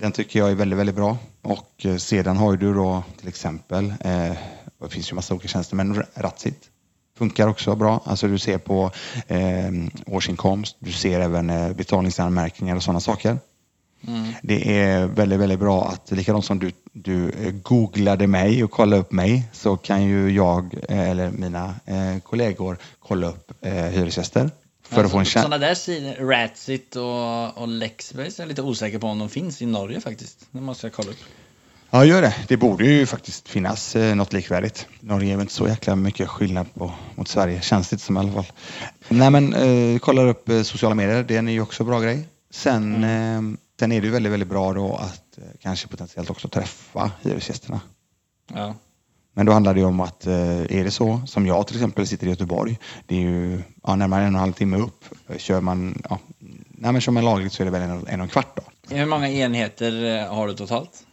Den tycker jag är väldigt, väldigt bra. Och eh, sedan har du då till exempel, eh, det finns ju massa olika tjänster, men Ratsit funkar också bra. Alltså du ser på eh, årsinkomst, du ser även eh, betalningsanmärkningar och sådana saker. Det är väldigt, väldigt bra att likadant som du, du eh, googlade mig och kollade upp mig så kan ju jag eh, eller mina eh, kollegor kolla upp eh, hyresgäster för att få en Sådana där sidor, Ratsit och, och Lexbase är jag lite osäker på om de finns i Norge faktiskt. Det måste jag kolla upp. Ja, gör det. Det borde ju faktiskt finnas eh, något likvärdigt. Norge är väl inte så jäkla mycket skillnad på, mot Sverige, känns det som i alla fall. Nej, men eh, kollar upp eh, sociala medier, det är ju också bra grej. Sen, eh, sen är det ju väldigt, väldigt bra då att eh, kanske potentiellt också träffa hyresgästerna. Ja. Men då handlar det om att eh, är det så, som jag till exempel sitter i Göteborg, det är ju ja, närmare en och en halv timme upp. Eh, Kör man, ja, nej, men kör man lagligt så är det väl en, och- en och en kvart då. Hur många enheter har du totalt?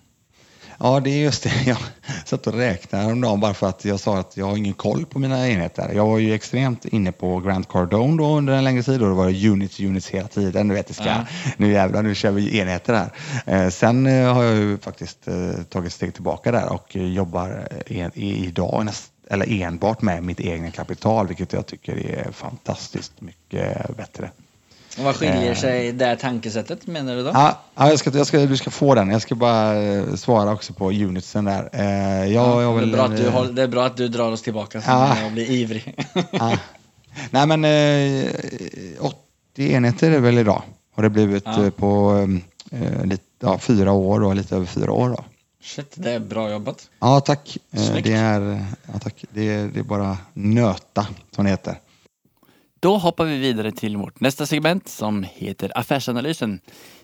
Ja, det är just det. Jag satt och räknade häromdagen bara för att jag sa att jag har ingen koll på mina enheter. Jag var ju extremt inne på Grant Cardone då under en längre tid och det var units, units hela tiden. Du vet, det ska, Ja. nu jävlar, nu kör vi enheter här. Eh, sen eh, har jag ju faktiskt eh, tagit ett steg tillbaka där och jobbar eh, en, idag näst, eller enbart med mitt egna kapital, vilket jag tycker är fantastiskt mycket bättre. Och vad skiljer Eh. sig det här tankesättet menar du då? Ja, ja jag ska, jag ska, du ska få den. Jag ska bara eh, svara också på unitsen där. Eh, jag, jag det, är vill, bra att du, det är bra att du drar oss tillbaka så Ja. jag blir ivrig. ja. Nej men eh, 80 enheter är det väl idag. Har det blivit Ja. på lite, ja, fyra år då, lite över fyra år då. Shit, det är bra jobbat. Ja tack. Snyggt. det, är, ja, tack. Det, är, det är bara nöta som det heter. Då hoppar vi vidare till vårt nästa segment som heter Affärsanalysen.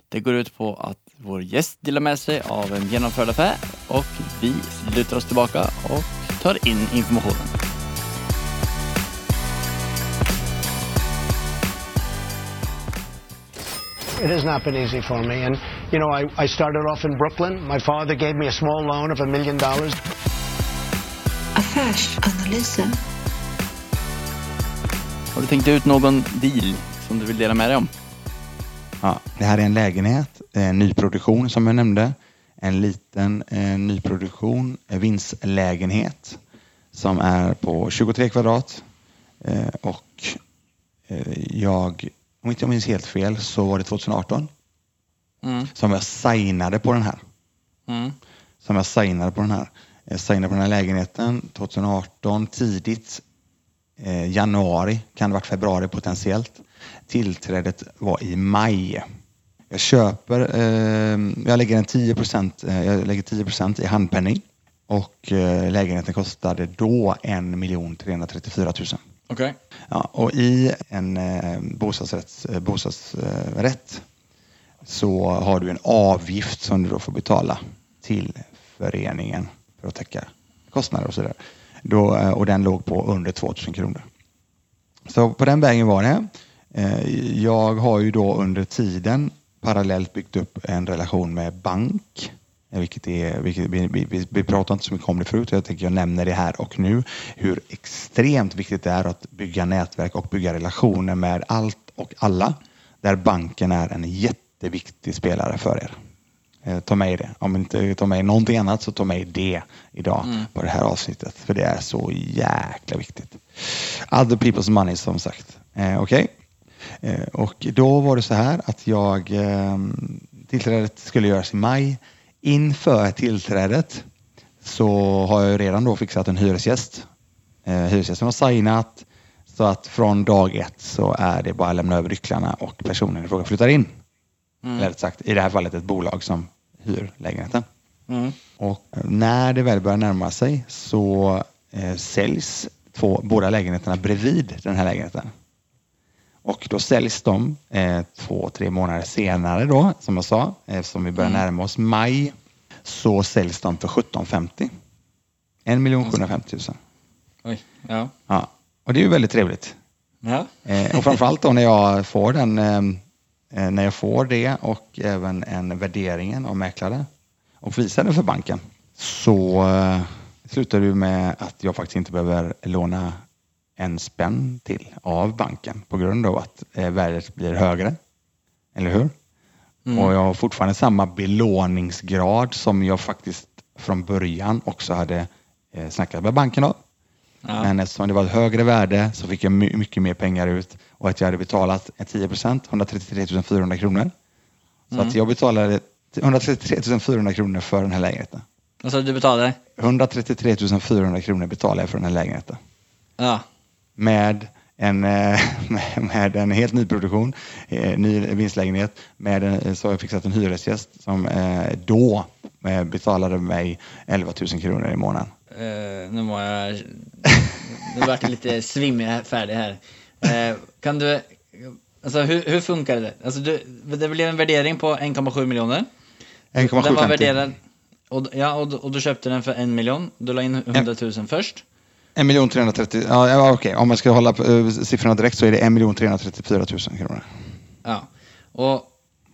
Det går ut på att vår gäst delar med sig av en genomförd affär och vi lutar oss tillbaka och tar in informationen. It has not been easy for me. And, you know, I, I started off in Brooklyn. My father gave me a small loan of a million dollars. Affärsanalysen. Har du tänkt ut någon deal som du vill dela med dig om? Ja, det här är en lägenhet, en nyproduktion som jag nämnde. En liten eh, nyproduktion, en vinstlägenhet som är på 23 kvadrat. Eh, och eh, jag, om inte jag minns helt fel, så var det 2018 Mm. som jag signade på den här. Mm. Som jag signade på den här. Jag signade på den här lägenheten 2018 tidigt. Eh, januari, kan det varit februari potentiellt. Tillträdet var i maj. Jag köper, eh, jag lägger en 10 eh, jag lägger 10 i handpenning och lägenheten kostade då 1 334 000. Okej. Ja, och i en bostadsrätt, bostadsrätt så har du en avgift som du då får betala till föreningen för att täcka kostnader och så där. Då, eh, och den låg på under 2000 kronor. Så på den vägen var det. Eh, jag har ju då under tiden parallellt byggt upp en relation med bank. Eh, vilket är, vilket, vi, vi, vi, vi pratar inte så mycket om det förut. Jag tänker jag nämner det här och nu. Hur extremt viktigt det är att bygga nätverk och bygga relationer med allt och alla. Där banken är en jätteviktig spelare för er. Eh, Ta med det. Om inte ta med någonting annat så ta med det idag på det här avsnittet. För det är så jäkla viktigt. Other people's money som sagt. Eh, Okej? Eh, och då var det så här att jag eh, tillträdet skulle göras i maj. Inför tillträdet så har jag redan då fixat en hyresgäst. Eh, hyresgästen har signat så att från dag ett så är det bara att lämna över nycklarna och personen i fråga flyttar in. Eller rätt sagt, i det här fallet ett bolag som hyr lägenheten. Mm. Och när det väl börjar närma sig så eh, säljs två, båda lägenheterna bredvid den här lägenheten. Och då säljs de eh, två, tre månader senare då, som jag sa, eftersom vi börjar närma oss maj, så säljs de för 1750. 1 750 000. Oj, ja. Ja. Och det är ju väldigt trevligt. Ja. Eh, och framförallt då när jag får den, eh, när jag får det och även en värderingen av mäklare och visar den för banken så eh, slutar det med att jag faktiskt inte behöver låna en spänn till av banken på grund av att eh, värdet blir högre. Eller hur? Och jag har fortfarande samma belåningsgrad som jag faktiskt från början också hade eh, snackat med banken om. Ja. Men eftersom det var ett högre värde så fick jag my- mycket mer pengar ut och att jag hade betalat en 10 procent, 133 400 kronor. Så att jag betalade 133 400 kronor för den här lägenheten. Alltså du betalade? 133 400 kronor betalade jag för den här lägenheten. Ja. Med en, eh, med- en helt ny produktion, eh, ny vinstlägenhet, med en, så har jag fixat en hyresgäst som eh, då eh, betalade mig 11 000 kronor i månaden. Eh, nu var jag... Nu vart jag lite svimmig här, färdig här. Eh, kan du... Alltså hur, hur funkar det? Alltså du, det blev en värdering på 1,7 miljoner. Den var 1,750. värderad... Och, ja, och, och du köpte den för en miljon. Du la in 100 000 först. 1 miljon 330, ja, okej, om man ska hålla på, eh, siffrorna direkt så är det 1 miljon 334 000 kronor. Ja. Och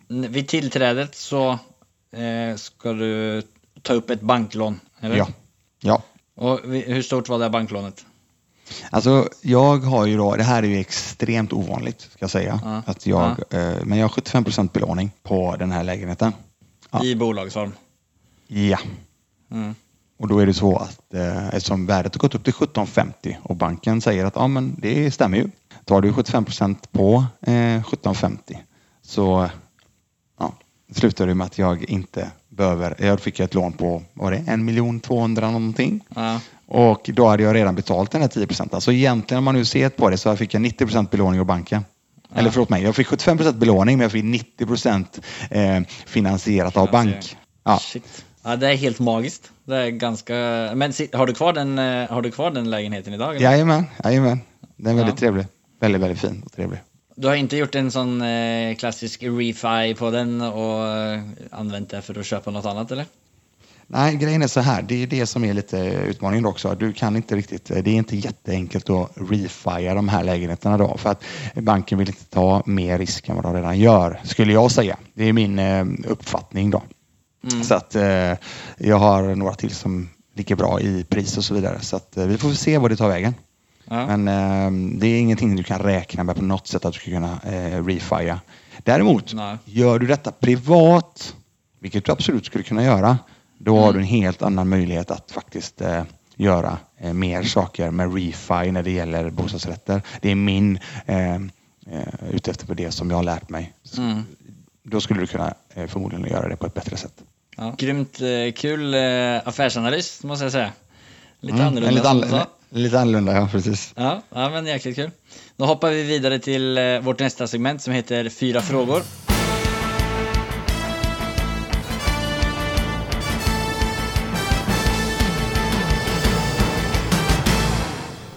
vid tillträdet så eh, ska du ta upp ett banklån, eller? Ja. Ja. Och hur stort var det banklånet? Alltså, jag har ju då, det här är ju extremt ovanligt, ska jag säga. Ja. Att jag, eh, men jag har 75 procent belåning på den här lägenheten. Ja. I bolagsform? Ja. Mm. Och då är det så att eh, eftersom värdet har gått upp till 17,50 och banken säger att ja, men det stämmer ju. Tar du 75 procent på eh, 17,50 så ja, slutar det med att jag inte behöver, jag fick ett lån på, var det, 1 miljon 200 någonting. Ja. Och då hade jag redan betalt den här 10 procenten. Så egentligen om man nu ser på det så fick jag 90 procent belåning av banken. Eller förlåt mig, jag fick 75 procent belåning men jag fick 90 procent eh, finansierat av bank. Ja. Shit. Ja, det är helt magiskt. Det är ganska... Men har du kvar den, eh, har du kvar den lägenheten idag? eller? Jajamän, jajamän. Den är väldigt Ja. trevlig. väldigt, väldigt fin och trevlig. Du har inte gjort en sån eh, klassisk refi på den och eh, använt det för att köpa något annat eller? Nej, grejen är så här. Det är det som är lite utmaningen också. Du kan inte riktigt, det är inte jätteenkelt att refia de här lägenheterna då för att banken vill inte ta mer risk än vad de redan gör, skulle jag säga. Det är min eh, uppfattning då. Mm. Så att eh, jag har några till som ligger bra i pris och så vidare. Så att eh, vi får se vad det tar vägen. Ja. Men eh, det är ingenting du kan räkna med på något sätt att du ska kunna eh, refia. Däremot, Nej. gör du detta privat, vilket du absolut skulle kunna göra, då Mm. har du en helt annan möjlighet att faktiskt eh, göra eh, mer saker med refi när det gäller bostadsrätter. Det är min eh, eh, ute efter på det som jag har lärt mig. Mm. Då skulle du kunna eh, förmodligen göra det på ett bättre sätt. Ja. Grymt eh, kul eh, affärsanalys måste jag säga. Lite Mm, annorlunda lite, sa. lite annorlunda, ja precis. Ja, ja, men jäkligt kul. Då hoppar vi vidare till vårt nästa segment som heter Fyra frågor.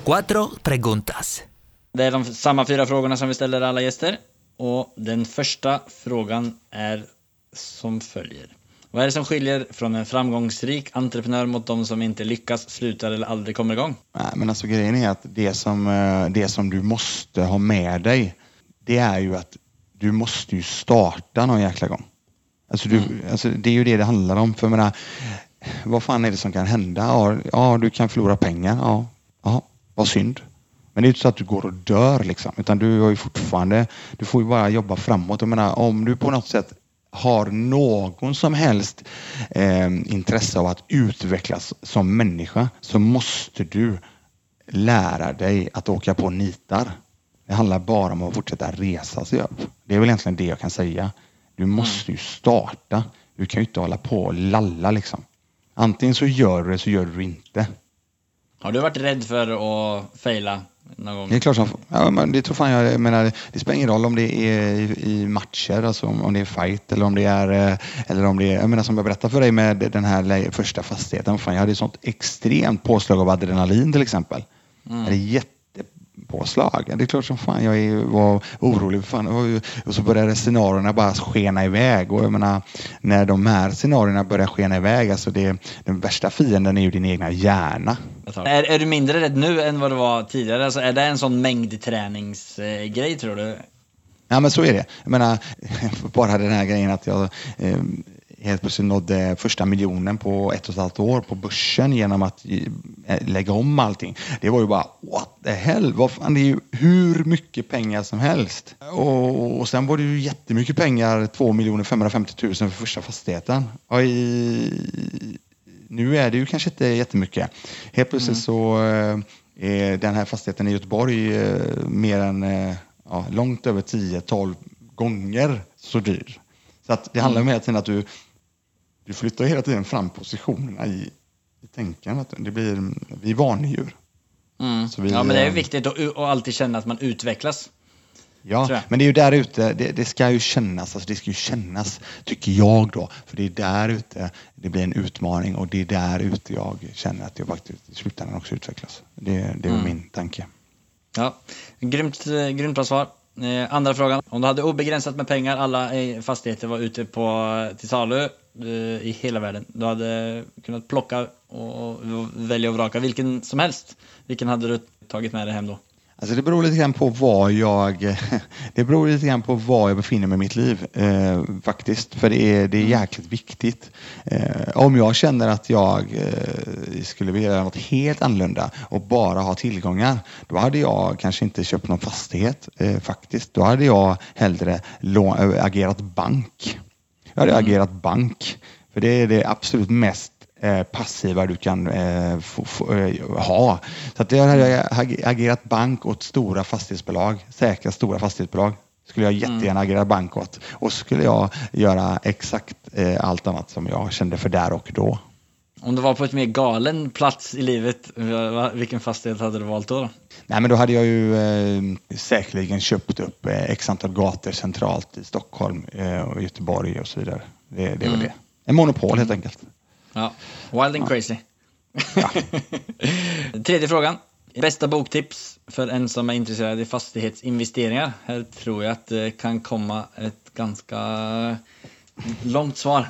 Cuatro preguntas. Det är de samma fyra frågorna som vi ställer alla gäster. Och den första frågan är som följer. Vad är det som skiljer från en framgångsrik entreprenör mot de som inte lyckas, slutar eller aldrig kommer igång? Nej, men alltså grejen är att det som, eh, det som du måste ha med dig, det är ju att du måste ju starta någon jäkla gång. Alltså, du, alltså det är ju det det handlar om. För jag menar, vad fan är det som kan hända? Ja, ja du kan förlora pengar. Ja, vad synd. Men det är inte så att du går och dör liksom, utan du har ju fortfarande, du får ju bara jobba framåt. Jag menar, om du på något sätt har någon som helst eh, intresse av att utvecklas som människa så måste du lära dig att åka på nitar. Det handlar bara om att fortsätta resa sig upp. Det är väl egentligen det jag kan säga. Du måste ju starta. Du kan ju inte hålla på och lalla liksom. Antingen så gör du det så gör du det inte. Har du varit rädd för att fejla någon gång? Det är klart som, ja, men det tror fan jag, menar, det spelar ingen roll om det är i, i matcher, alltså om, om det är fight eller om det är, eh, eller om det är, jag menar som jag berättade för dig med den här första fastigheten, fan, jag hade ett sånt extremt påslag av adrenalin till exempel. Jag hade jättepåslag. Det är klart som fan jag var orolig. För fan. Och- Och så började scenarierna bara skena iväg. Och jag menar, när de här scenarierna börjar skena iväg, alltså det, den värsta fienden är ju din egna hjärna. Är, är du mindre rädd nu än vad du var tidigare? Alltså, är det en sån mängdträningsgrej tror du? Ja men så är det. Jag menar, bara den här grejen att jag eh, helt plötsligt nådde första miljonen på ett och ett halvt år på börsen genom att eh, lägga om allting. Det var ju bara what the hell, vad fan, det är ju hur mycket pengar som helst. Och, och sen var det ju jättemycket pengar, 2 550 000 för första fastigheten. Och i, nu är det ju kanske inte jättemycket. Helt plötsligt så eh, är den här fastigheten i Göteborg eh, mer än ja, långt över 10-12 gånger så dyr. Så att det handlar om hela tiden att du, du flyttar hela tiden fram positionerna i, i tänkandet. Det blir, vi är vanedjur. Mm. Vi, ja, men det är viktigt att, att alltid känna att man utvecklas. Ja, men det är ju där ute, det, det ska ju kännas, alltså det ska ju kännas, tycker jag då. För det är där ute det blir en utmaning och det är där ute jag känner att jag faktiskt i slutändan också utvecklas. Det, det är Mm. min tanke. Ja, grymt, grymt bra svar. Eh, andra frågan. Om du hade obegränsat med pengar, alla fastigheter var ute på, till salu eh, i hela världen. Du hade kunnat plocka och, och välja och vraka vilken som helst. Vilken hade du tagit med dig hem då? Alltså det beror lite grann på var jag, det beror lite grann på var jag befinner mig i mitt liv eh, faktiskt. För det är, det är jäkligt viktigt. Eh, om jag känner att jag eh, skulle vilja göra något helt annorlunda och bara ha tillgångar, då hade jag kanske inte köpt någon fastighet eh, faktiskt. Då hade jag hellre äh, agerat bank. Jag hade agerat bank. För det är det absolut mest eh, passiva du kan eh, eh, ha. Så att jag hade ag- agerat bank åt stora fastighetsbolag, säkra stora fastighetsbolag. Skulle jag jättegärna agera bank åt. Och skulle jag göra exakt eh, allt annat som jag kände för där och då. Om du var på ett mer galen plats i livet, vilken fastighet hade du valt då? Nej, men då hade jag ju eh, säkerligen köpt upp eh, x antal gator centralt i Stockholm eh, och Göteborg och så vidare. Det, det var det. En monopol helt enkelt. Ja, wild and crazy. Tredje frågan. Bästa boktips för en som är intresserad i fastighetsinvesteringar. Här tror jag att det kan komma ett ganska långt svar.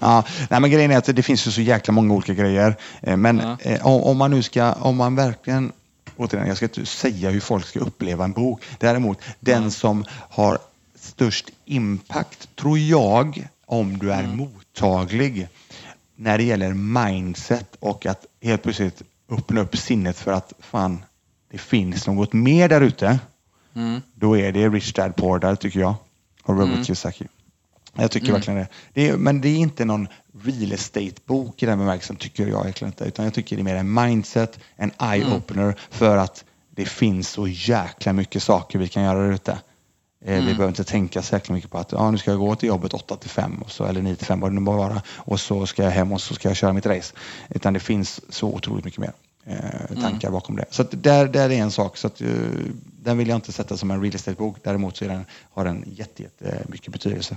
Ja, nej, men grejen är att det finns ju så jäkla många olika grejer. Eh, Men Ja. eh, om man nu ska, om man verkligen, återigen, jag ska inte säga hur folk ska uppleva en bok. Däremot, den som har störst impact, tror jag, om du är mottaglig när det gäller mindset och att helt plötsligt öppna upp sinnet för att fan, det finns något mer där ute. Då är det Rich Dad Poor Dad tycker jag. Och Robert Kiyosaki. Jag tycker verkligen det. det är, men det är inte någon real estate-bok i den bemärkelsen, tycker jag verkligen inte. Utan jag tycker det är mer en mindset, en eye-opener för att det finns så jäkla mycket saker vi kan göra där ute. Eh, Vi behöver inte tänka så mycket på att ja, nu ska jag gå till jobbet 8 till 5 och så, eller 9 till 5 vad det nu må vara och så ska jag hem och så ska jag köra mitt race. Utan det finns så otroligt mycket mer eh, tankar bakom det. Så att där, där är en sak. Så att, eh, den vill jag inte sätta som en real estate-bok. Däremot så den, har den jätte, jätte mycket betydelse.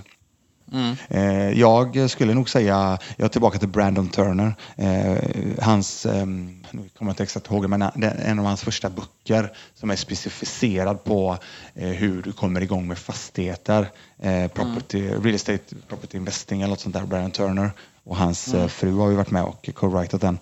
Eh, jag skulle nog säga, jag är tillbaka till Brandon Turner. Eh, hans, eh, nu kommer jag inte exakt ihåg men en av hans första böcker som är specificerad på eh, hur du kommer igång med fastigheter. Property, Real estate property investing eller något sånt där, Brandon Turner. Och hans eh, fru har ju varit med och co-writat den.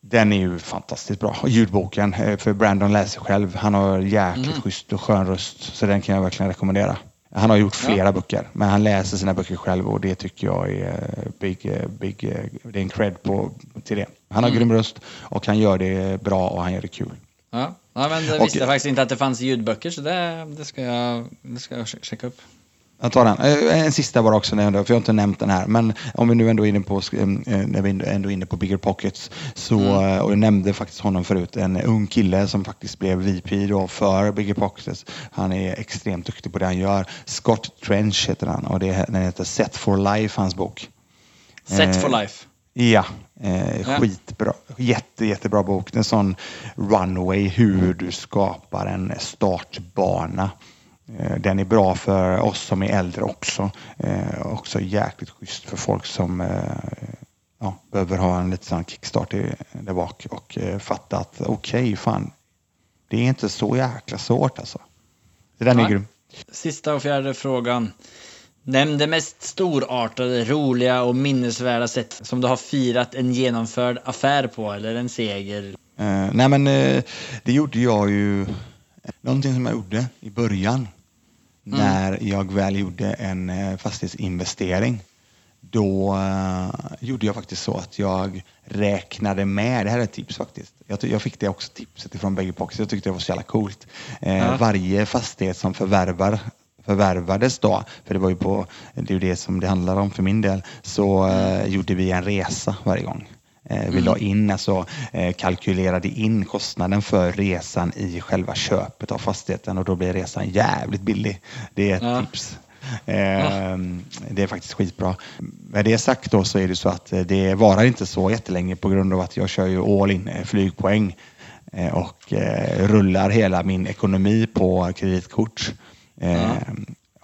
Den är ju fantastiskt bra. Ljudboken, för Brandon läser själv. Han har jäkligt schysst och skön röst. Så den kan jag verkligen rekommendera. Han har gjort flera böcker, men han läser sina böcker själv och det tycker jag är big, big, det är en cred på, till det. Han har grym röst och han gör det bra och han gör det kul. Ja, ja men det Och- visste jag faktiskt inte att det fanns ljudböcker så det, det, ska, jag, det ska jag che- checka upp. Jag tar den. Eh, En sista bara också, för jag har inte nämnt den här. Men om vi nu ändå är inne på, eh, när vi ändå är inne på Bigger Pockets, så, eh, och jag nämnde faktiskt honom förut, en ung kille som faktiskt blev VP då för Bigger Pockets. Han är extremt duktig på det han gör. Scott Trench heter han och det, den heter Set for Life, hans bok. Set for life. Ja, eh, Ja. skitbra. Jätte, jättebra bok. En sån runway hur du skapar en startbana. Eh, den är bra för oss som är äldre också. Eh, också jäkligt schysst för folk som eh, ja, behöver ha en liten sån kickstart där bak och fatta att okej, fan, det är inte så jäkla svårt alltså. Så den är grym. Sista och fjärde frågan. Nämn det mest storartade, roliga och minnesvärda sätt som du har firat en genomförd affär på eller en seger. Eh, nej men eh, det gjorde jag ju, någonting som jag gjorde i början när jag väl gjorde en eh, fastighetsinvestering. Då eh, gjorde jag faktiskt så att jag räknade med, det här är ett tips faktiskt. Jag, fick det också tipset ifrån Bägge Pockets, jag tyckte det var så jävla coolt. Ja. Varje fastighet som förvärvar förvärvades då, för det var ju på, det är ju det som det handlar om för min del, så eh, gjorde vi en resa varje gång. Eh, vi la in, alltså eh, kalkylerade in kostnaden för resan i själva köpet av fastigheten och då blir resan jävligt billig. Det är ett Ja. tips. Eh, Det är faktiskt skitbra. Med det sagt då så är det så att eh, det varar inte så jättelänge på grund av att jag kör ju all in flygpoäng och rullar hela min ekonomi på kreditkort. Eh,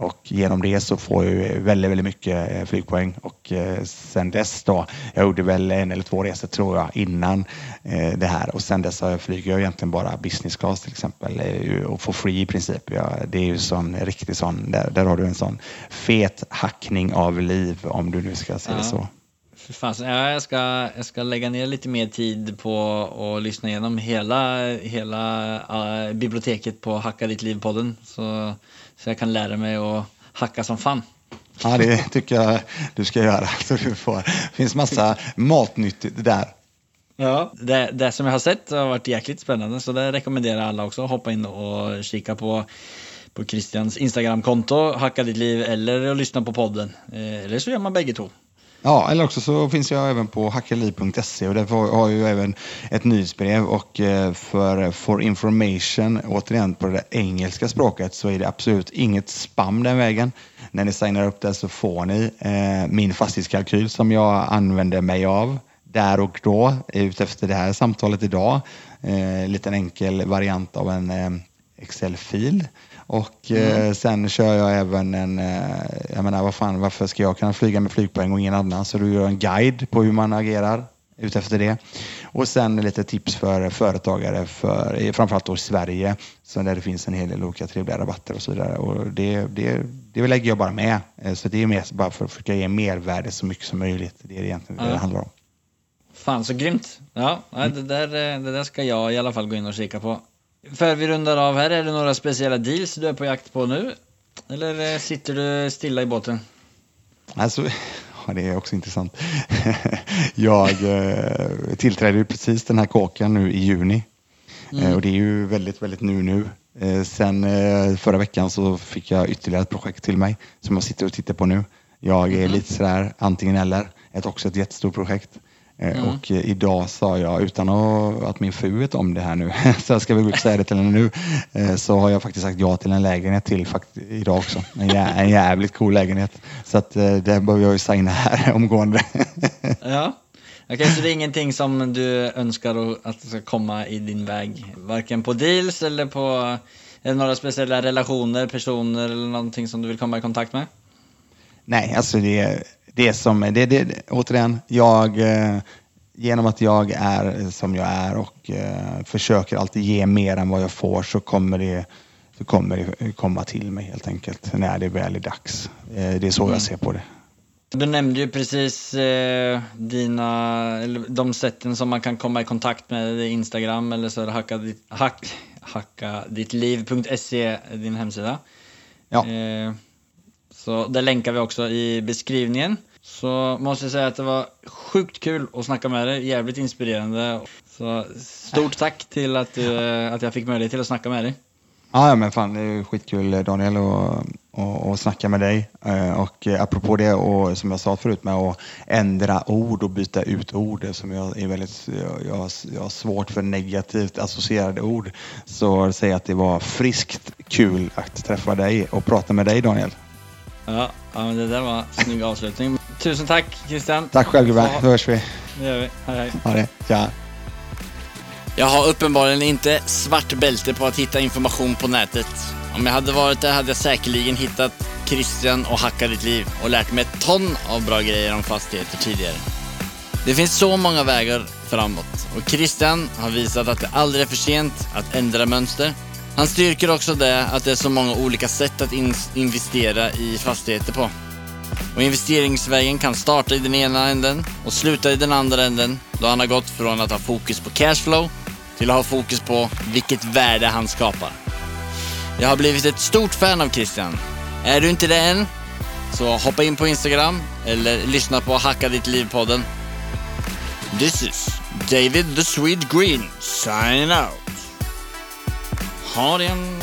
Och genom det så får jag väldigt, väldigt mycket eh, flygpoäng. Och eh, sen dess då, jag gjorde väl en eller två resor tror jag innan eh, det här. Och sen dess jag flyger jag egentligen bara business class till exempel och får free i princip. Ja, det är ju sån riktig sån, där, där har du en sån fet hackning av liv om du nu ska säga Ja. så. För fan, så- ja, jag, ska, jag ska lägga ner lite mer tid på att lyssna igenom hela, hela biblioteket på Hacka ditt liv-podden. Så, så jag kan lära mig att hacka som fan. Ja, det tycker jag du ska göra. Så du får. Det finns massa matnyttigt där. Ja. Det, det som jag har sett har varit jäkligt spännande så det rekommenderar alla också att hoppa in och kika på på Christians Instagramkonto, Hacka ditt liv eller att lyssna på podden. Eh, eller så gör man bägge två. Ja, eller också så finns jag även på hackeli.se och där har jag ju även ett nyhetsbrev och eh, för for information, återigen på det engelska språket, så är det absolut inget spam den vägen. När ni signar upp där så får ni eh, min fastighetskalkyl som jag använder mig av där och då, utefter det här samtalet idag. Eh, liten enkel variant av en eh, Excel-fil. Och eh, sen kör jag även en, eh, jag menar vad fan, varför ska jag kunna flyga med flygpoäng och ingen annan? Så du gör en guide på hur man agerar utefter det. Och sen lite tips för företagare, för, framförallt då i Sverige, så där det finns en hel del olika trevliga rabatter och så vidare. Och det, det, det lägger jag bara med. Eh, så det är mest bara för att försöka ge mervärde så mycket som möjligt. Det är egentligen det det handlar om. Fan så grymt. Ja, det, där, eh, det där ska jag i alla fall gå in och kika på. För vi rundar av här, är det några speciella deals du är på jakt på nu? Eller eh, sitter du stilla i båten? Alltså, ja, det är också intressant. jag eh, tillträdde precis den här kåken nu i juni. Mm. Eh, och det är ju väldigt, väldigt nu nu. Eh, sen förra veckan så fick jag ytterligare ett projekt till mig som jag sitter och tittar på nu. Jag är mm. lite sådär antingen eller. Ett, också ett jättestort projekt. Eh, mm. Och eh, idag sa jag, utan att min fru vet om det här nu, så jag ska väl gå ut och säga det till henne nu, eh, så har jag faktiskt sagt ja till en lägenhet till idag också. En, jä en jävligt cool lägenhet. Så att det behöver jag ju signa här omgående. ja. Okej, okay, så det är ingenting som du önskar att ska komma i din väg? Varken på deals eller på eller några speciella relationer, personer eller någonting som du vill komma i kontakt med? Nej, alltså det det som, det, det, återigen, jag, eh, genom att jag är som jag är och eh, försöker alltid ge mer än vad jag får så kommer det, så kommer det komma till mig helt enkelt när det väl är dags. Eh, det är så mm. jag ser på det. Du nämnde ju precis eh, dina, de sätten som man kan komma i kontakt med, Instagram eller så är det hacka, ditt, hack, hacka liv.se, din hemsida. Ja. Eh, så det länkar vi också i beskrivningen. Så måste jag säga att det var sjukt kul att snacka med dig, jävligt inspirerande. Så stort tack till att, du, att jag fick möjlighet till att snacka med dig. Ja, men fan det är skitkul Daniel att och, och snacka med dig. Eh, och apropå det och som jag sa förut med att ändra ord och byta ut ord som jag är väldigt, jag, jag har svårt för negativt associerade ord. Så säger jag att det var friskt kul att träffa dig och prata med dig Daniel. Ja, ja men det där var en snygg avslutning. Tusen tack Christian. Tack själv gubben. Då hörs vi. Det gör vi. Hej hej. Ha det. Tja. Jag har uppenbarligen inte svart bälte på att hitta information på nätet. Om jag hade varit där hade jag säkerligen hittat Christian och Hacka ditt liv och lärt mig ett ton av bra grejer om fastigheter tidigare. Det finns så många vägar framåt och Christian har visat att det aldrig är för sent att ändra mönster han styrker också det att det är så många olika sätt att in investera i fastigheter på. Och investeringsvägen kan starta i den ena änden och sluta i den andra änden då han har gått från att ha fokus på cashflow till att ha fokus på vilket värde han skapar. Jag har blivit ett stort fan av Christian. Är du inte det än? Så hoppa in på Instagram eller lyssna på Hacka ditt liv-podden. This is David the Swede Green signing out. Ha det en